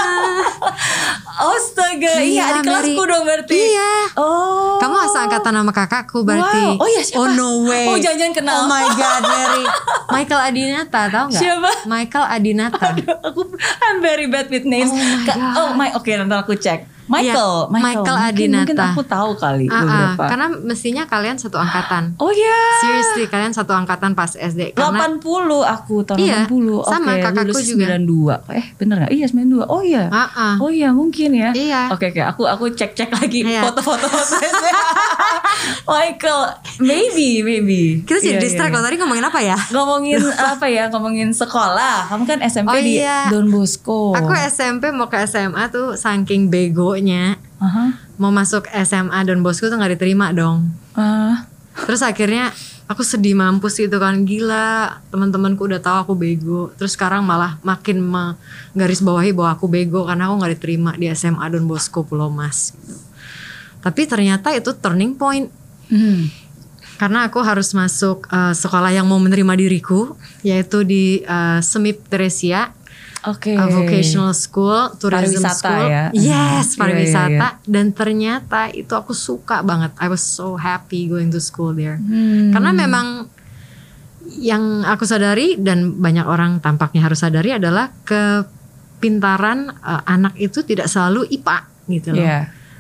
Astaga, iya, adik kelasku Mary. dong berarti. Iya. Oh. Kamu asal angkatan nama kakakku berarti. Wow. Oh iya, siapa? Oh no way. Oh, jangan-jangan kenal. Oh my god, Mary. Michael Adinata, tahu nggak? Siapa? Michael Adinata. aku I'm very bad with names. Oh my Ka- God. oh my, oke nanti aku cek. Michael, Iya, Michael Mungkin- Adinata. Mungkin aku tahu kali ah, beberapa. karena mestinya kalian satu angkatan. oh ya. Seriously, kalian satu angkatan pas SD. Karena 80 aku tahun Iya, 80. sama, Oke, kakakku lulus juga. 92. Eh, bener gak? Iya, 92. Oh iya. Ah, ah. Oh iya, mungkin ya. Iya. Oke, oke. Aku aku cek-cek lagi Iya. foto-foto *laughs* Michael, maybe, maybe. kita jadi Iya, distract iya, loh. Tadi ngomongin apa ya? Ngomongin *laughs* apa ya? Ngomongin sekolah. Kamu kan SMP Oh, di iya. Don Bosco. Aku SMP mau ke SMA tuh saking begonya Aha. mau masuk SMA Don Bosco tuh nggak diterima dong. Ah. Terus akhirnya aku sedih mampus gitu kan gila teman-temanku udah tahu aku bego. Terus sekarang malah makin menggaris bawahi bahwa aku bego karena aku nggak diterima di SMA Don Bosco Pulau Mas. Gitu. Tapi ternyata itu turning point. Hmm. karena aku harus masuk uh, sekolah yang mau menerima diriku yaitu di uh, Semip Teresia Uh, vocational school, tourism Pariwisata school. ya. Yes, Iya, pariwisata. iya, Dan ternyata itu aku suka banget. I was so happy going to school there. Hmm. Karena memang yang aku sadari dan banyak orang tampaknya harus sadari adalah kepintaran uh, anak itu tidak selalu IPA gitu loh. Iya,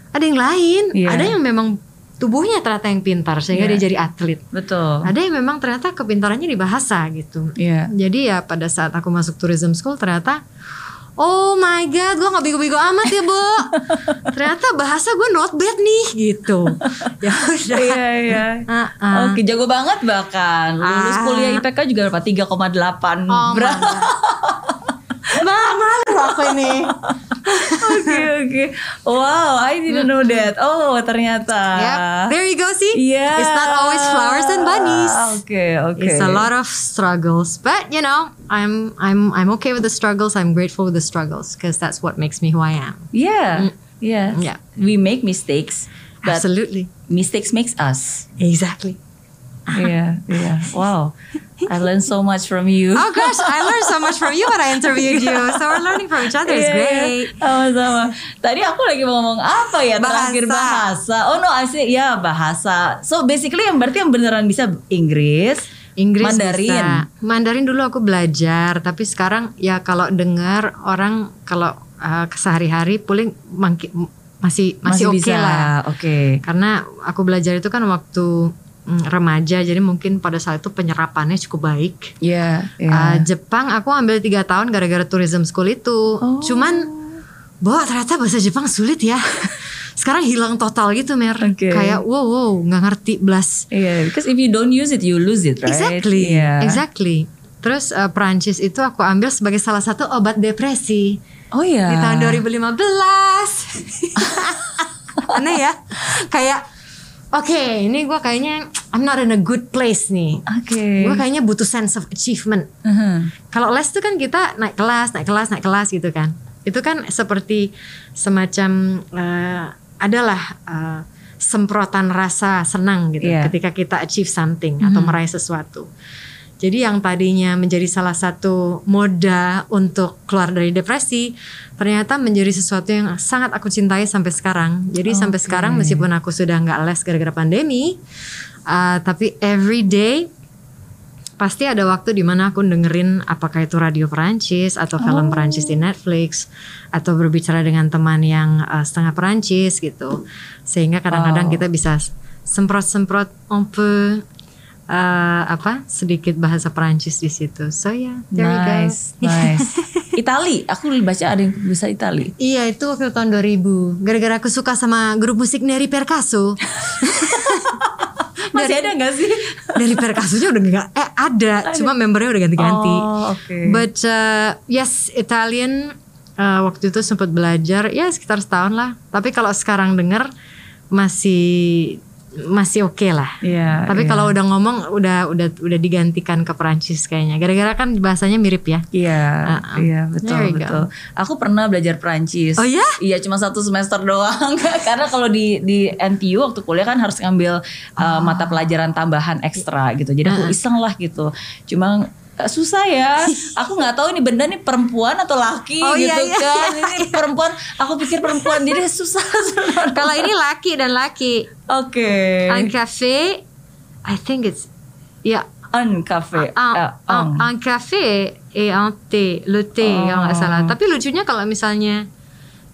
Ada yang lain, Iya. ada yang memang tubuhnya ternyata yang pintar sehingga Iya. dia jadi atlet. betul. Ada yang memang ternyata kepintarannya di bahasa gitu. Iya. Jadi ya pada saat aku masuk tourism school ternyata Oh my god, gue gak bego-bego amat ya, Bo. *laughs* ternyata bahasa gue not bad nih, gitu. *laughs* ya udah. Iya, iya. Ah. Oke, jago banget bahkan. Lulus Ah. kuliah IPK juga berapa? 3,8. Oh, malu aku ini. Oke, oke. Wow, I didn't know mm-hmm. that. Oh, ternyata. Yep, there you go, see? Yeah. It's not always flowers and bunnies. Oke, oke. It's a lot of struggles, but you know, I'm I'm I'm okay with the struggles. I'm grateful with the struggles because that's what makes me who I am. Yeah. Mm. Yeah. Yeah. We make mistakes, but Absolutely, mistakes makes us. exactly. Yeah, yeah. Wow. I learned so much from you. Oh gosh, I learned so much from you when I interviewed you. So we're learning from each other. It's Iya, iya. great. Sama-sama. Tadi aku lagi mau ngomong apa ya? Terakhir Bahasa. bahasa. Oh no, I see. Ya bahasa. So basically yang berarti yang beneran bisa Inggris, Inggris Mandarin. bisa. Mandarin dulu aku belajar, tapi sekarang ya kalau dengar orang kalau uh, sehari-hari paling mangki- masih masih, oke bisa. lah. Oke. Karena aku belajar itu kan waktu remaja, jadi mungkin pada saat itu penyerapannya cukup baik. Iya. Uh, Jepang aku ambil tiga tahun gara-gara tourism school itu. Oh. Cuman, bahwa ternyata bahasa Jepang sulit ya. *laughs* Sekarang hilang total gitu Mer. Oke. Kayak wow wow nggak ngerti belas. Iya, because if you don't use it, you lose it, right? Exactly, Iya. exactly. Terus uh, Perancis itu aku ambil sebagai salah satu obat depresi Oh iya. di tahun 2015. *laughs* Aneh ya, kayak oke ini gue kayaknya I'm not in a good place nih. Oke. Gue kayaknya butuh sense of achievement. Uh-huh. Kalau les itu kan kita naik kelas, naik kelas, naik kelas gitu kan. Itu kan seperti semacam eh, adalah eh, semprotan rasa senang gitu Iya. ketika kita achieve something atau meraih sesuatu. Jadi yang tadinya menjadi salah satu moda untuk keluar dari depresi, ternyata menjadi sesuatu yang sangat aku cintai sampai sekarang. Jadi sampai Oke. sekarang meskipun aku sudah nggak les gara-gara pandemi, uh, tapi every day pasti ada waktu di mana aku dengerin apakah itu radio Perancis atau film Perancis di Netflix atau berbicara dengan teman yang uh, setengah Perancis gitu sehingga kadang-kadang Wow. kita bisa semprot-semprot un peu uh, apa sedikit bahasa Perancis di situ so ya yeah, there you go Nice, nice. *laughs* Itali, aku baca ada yang bisa Itali. Iya itu waktu tahun 2000 Gara-gara aku suka sama grup musik Neri Perkaso *laughs* Masih ada nggak sih? *laughs* Neri Perkasonya udah gak Eh ada Cuma membernya udah ganti-ganti Oh, oke. But uh, yes, Italian uh, waktu itu sempat belajar ya sekitar setahun lah. Tapi kalau sekarang denger masih masih oke lah. Iya. Tapi iya. kalau udah ngomong udah udah udah digantikan ke Perancis kayaknya. Gara-gara kan bahasanya mirip ya. Iya, Uh-uh. iya betul betul. Aku pernah belajar Perancis. Oh ya? Iya cuma satu semester doang. *laughs* Karena kalau di di NTU waktu kuliah kan harus ngambil uh, Oh. mata pelajaran tambahan ekstra gitu. Jadi aku iseng lah gitu. Cuma susah ya. *laughs* Aku nggak tahu ini benda nih perempuan atau laki Oh, gitu iya, iya, kan. Ini perempuan. Aku pikir perempuan jadi *laughs* susah. Kalau ini laki dan laki. Oke. Un café, I think it's ya Un cafe. un, Eh, un, ong. un café et un thé, le thé kalau nggak Oh. salah. Tapi lucunya kalau misalnya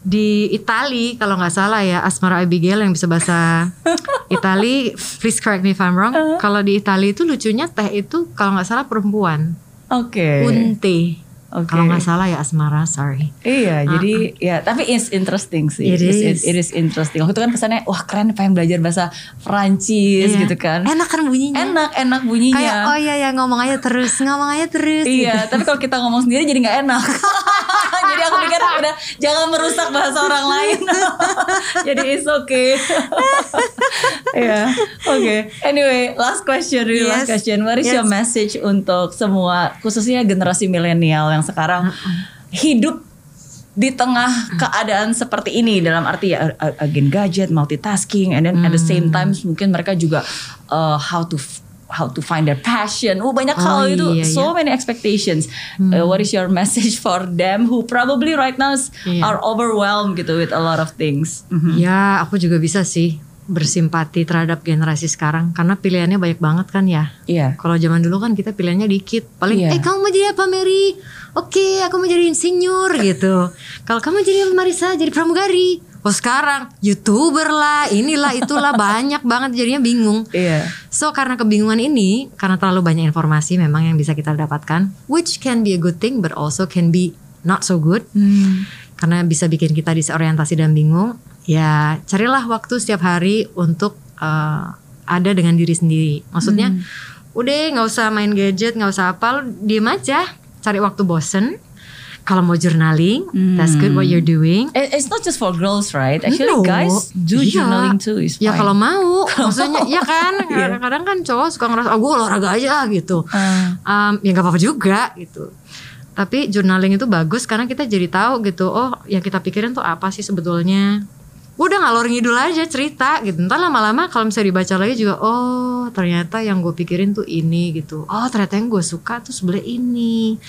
di Itali kalau nggak salah ya Asmara Abigail yang bisa bahasa *laughs* Itali, please correct me if I'm wrong. Uh-huh. Kalau di Itali itu lucunya teh itu kalau nggak salah perempuan, Oke. unte. Oke. Kalau nggak salah ya Asmara, sorry. Iya, jadi ya tapi it's interesting sih. It is. It, is interesting. Waktu itu kan kesannya wah keren pengen belajar bahasa Prancis Iya. gitu kan. Enak kan bunyinya? Enak, enak bunyinya. Kayak oh iya ya ngomong aja terus, ngomong aja terus. Iya, gitu. tapi kalau kita ngomong sendiri jadi nggak enak. *laughs* jadi aku pikir udah jangan merusak bahasa orang lain. *laughs* jadi it's okay. *laughs* Iya, oke. Anyway, last question, really last Yes, question. What is your yes. message untuk semua, khususnya generasi milenial yang sekarang hidup di tengah keadaan seperti ini dalam arti ya again gadget, multitasking, and then at the same time mungkin mereka juga uh, how to how to find their passion. Oh banyak Oh, hal itu, iya, so many expectations. Uh, what is your message for them who probably right now Iya. are overwhelmed gitu with a lot of things? Mhm. Ya, aku juga bisa sih bersimpati terhadap generasi sekarang karena pilihannya banyak banget kan ya. Iya. Kalau zaman dulu kan kita pilihannya dikit. Paling, Iya. eh kamu mau jadi apa Mary? Oke, aku mau jadi insinyur gitu. Kalau kamu jadi Marisa? Jadi pramugari. Oh sekarang youtuber lah, inilah itulah *laughs* banyak banget jadinya bingung. Iya. So karena kebingungan ini, karena terlalu banyak informasi memang yang bisa kita dapatkan, which can be a good thing but also can be not so good. Hmm. Karena bisa bikin kita disorientasi dan bingung. Ya carilah waktu setiap hari untuk eh, ada dengan diri sendiri. Maksudnya, udah nggak usah main gadget, nggak usah apa, lu diem aja, cari waktu bosen. Kalau mau journaling, that's good what you're doing. It- It's not just for girls, right? Actually, No. guys do Iya. journaling too. Is Ya kalau mau, *laughs* maksudnya ya kan. *laughs* Kadang-kadang kan cowok suka ngerasa, oh gue olahraga aja gitu. Ah. Um, ya nggak apa-apa juga gitu. Tapi journaling itu bagus karena kita jadi tahu gitu. Oh, yang kita pikirin tuh apa sih sebetulnya? Udah ngalor ngidul aja cerita gitu. Ntar lama-lama kalau misalnya dibaca lagi juga, oh ternyata yang gue pikirin tuh ini gitu. Oh ternyata yang gue suka tuh sebelah ini.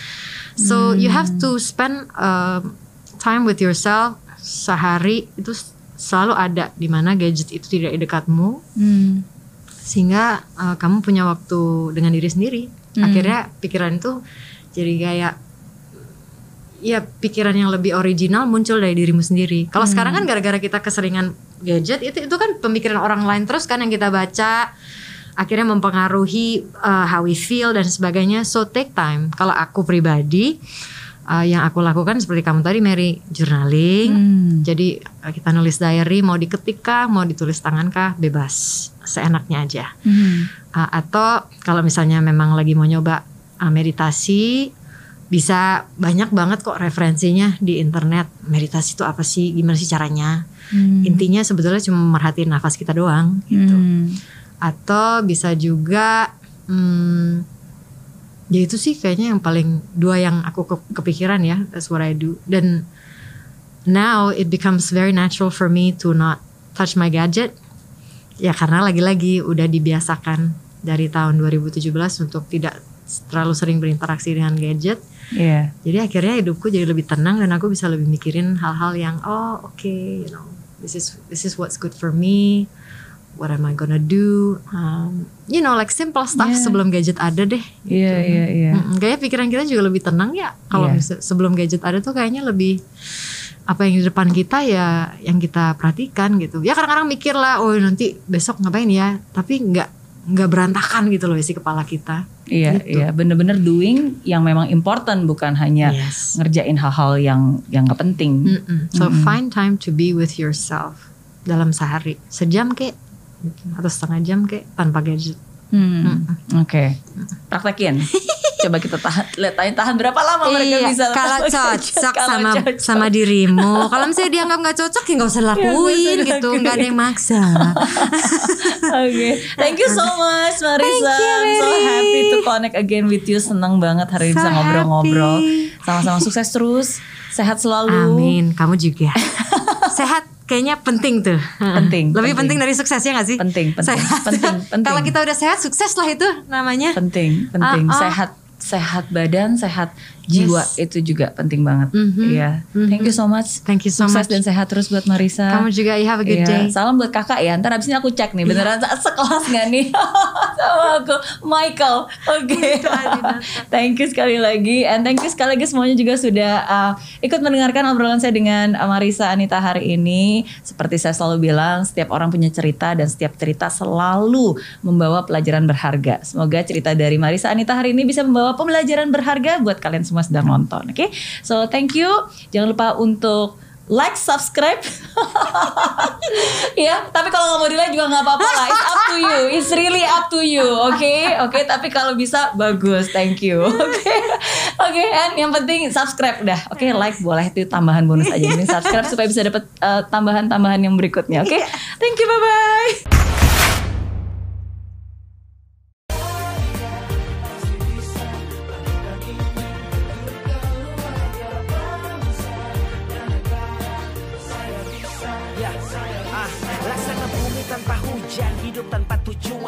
So you have to spend um, time with yourself sehari itu selalu ada di mana gadget itu tidak di dekatmu Hmm. sehingga uh, kamu punya waktu dengan diri sendiri. Akhirnya pikiran itu jadi kayak ya pikiran yang lebih original muncul dari dirimu sendiri. Kalau sekarang kan gara-gara kita keseringan gadget itu itu kan pemikiran orang lain terus kan yang kita baca akhirnya mempengaruhi uh, how we feel dan sebagainya. So take time. Kalau aku pribadi uh, yang aku lakukan seperti kamu tadi Mary journaling. Hmm. Jadi uh, kita nulis diary mau diketik kah, mau ditulis tangan kah, bebas seenaknya aja. Hmm. Uh, atau kalau misalnya memang lagi mau nyoba uh, meditasi, bisa banyak banget kok referensinya di internet. Meditasi itu apa sih? Gimana sih caranya? Hmm. Intinya sebetulnya cuma merhatiin nafas kita doang gitu. Hmm. Atau bisa juga hmm, ya itu sih kayaknya yang paling dua yang aku ke- kepikiran ya. That's what I do. Dan now it becomes very natural for me to not touch my gadget. Ya karena lagi-lagi udah dibiasakan dari tahun 2017 untuk tidak terlalu sering berinteraksi dengan gadget. Iya. Jadi akhirnya hidupku jadi lebih tenang dan aku bisa lebih mikirin hal-hal yang oh oke you know this is this is what's good for me. What am I gonna do? Um, you know like simple stuff Yeah. sebelum gadget ada deh. Iya, iya, iya. Mm-mm, kayaknya pikiran kita juga lebih tenang ya kalau Iya. mis- sebelum gadget ada tuh kayaknya lebih apa yang di depan kita ya yang kita perhatikan gitu. Ya kadang-kadang mikir lah, oh nanti besok ngapain ya? Tapi nggak nggak berantakan gitu loh isi kepala kita. Iya, Gitu. iya, bener-bener doing yang memang important bukan hanya Yes. ngerjain hal-hal yang yang nggak penting. Mm-mm. So find time to be with yourself dalam sehari, sejam kek atau setengah jam kek tanpa gadget. Hmm, Oke, praktekin. Coba kita tahan, lihat tahan, tahan berapa lama mereka Iya, bisa. kalau cocok sama cocok. sama dirimu. Kalau misalnya dianggap nggak cocok ya nggak usah lakuin usah gitu, nggak ada yang maksa. *laughs* Oke, thank you so much Marisa. Thank you, I'm so happy to connect again with you. Senang banget hari ini So bisa ngobrol-ngobrol. Sama-sama sukses terus, sehat selalu. Amin, kamu juga. *laughs* Sehat kayaknya penting tuh. Penting, Lebih penting. penting, dari suksesnya gak sih? Penting, penting, Sehat. penting, *laughs* penting. Kalau kita udah sehat, sukses lah itu namanya. Penting, penting. Ah, ah. Sehat, sehat badan, sehat jiwa Yes. itu juga penting banget. Mhm, Iya. Thank you so much. Thank you so Sukses much. dan sehat terus buat Marisa. Kamu juga, you have a good Iya, day. Salam buat kakak ya. Ntar abis ini aku cek nih beneran se- *laughs* sekelas gak nih *laughs* sama aku Michael. Oke. *laughs* thank you sekali lagi and thank you sekali lagi semuanya juga sudah uh, ikut mendengarkan obrolan saya dengan uh, Marisa Anita hari ini. Seperti saya selalu bilang, setiap orang punya cerita dan setiap cerita selalu membawa pelajaran berharga. Semoga cerita dari Marisa Anita hari ini bisa membawa pembelajaran berharga buat kalian semua sedang nonton. Oke, so thank you. Jangan lupa untuk like, subscribe. *laughs* ya, tapi kalau nggak mau di like juga nggak apa-apa lah. It's up to you. It's really up to you. Oke, oke. Tapi kalau bisa bagus. Thank you. Oke, oke. And yang penting subscribe dah. Oke, like boleh itu tambahan bonus aja. Ini subscribe supaya bisa dapat uh, tambahan-tambahan yang berikutnya. Oke, thank you. Bye bye.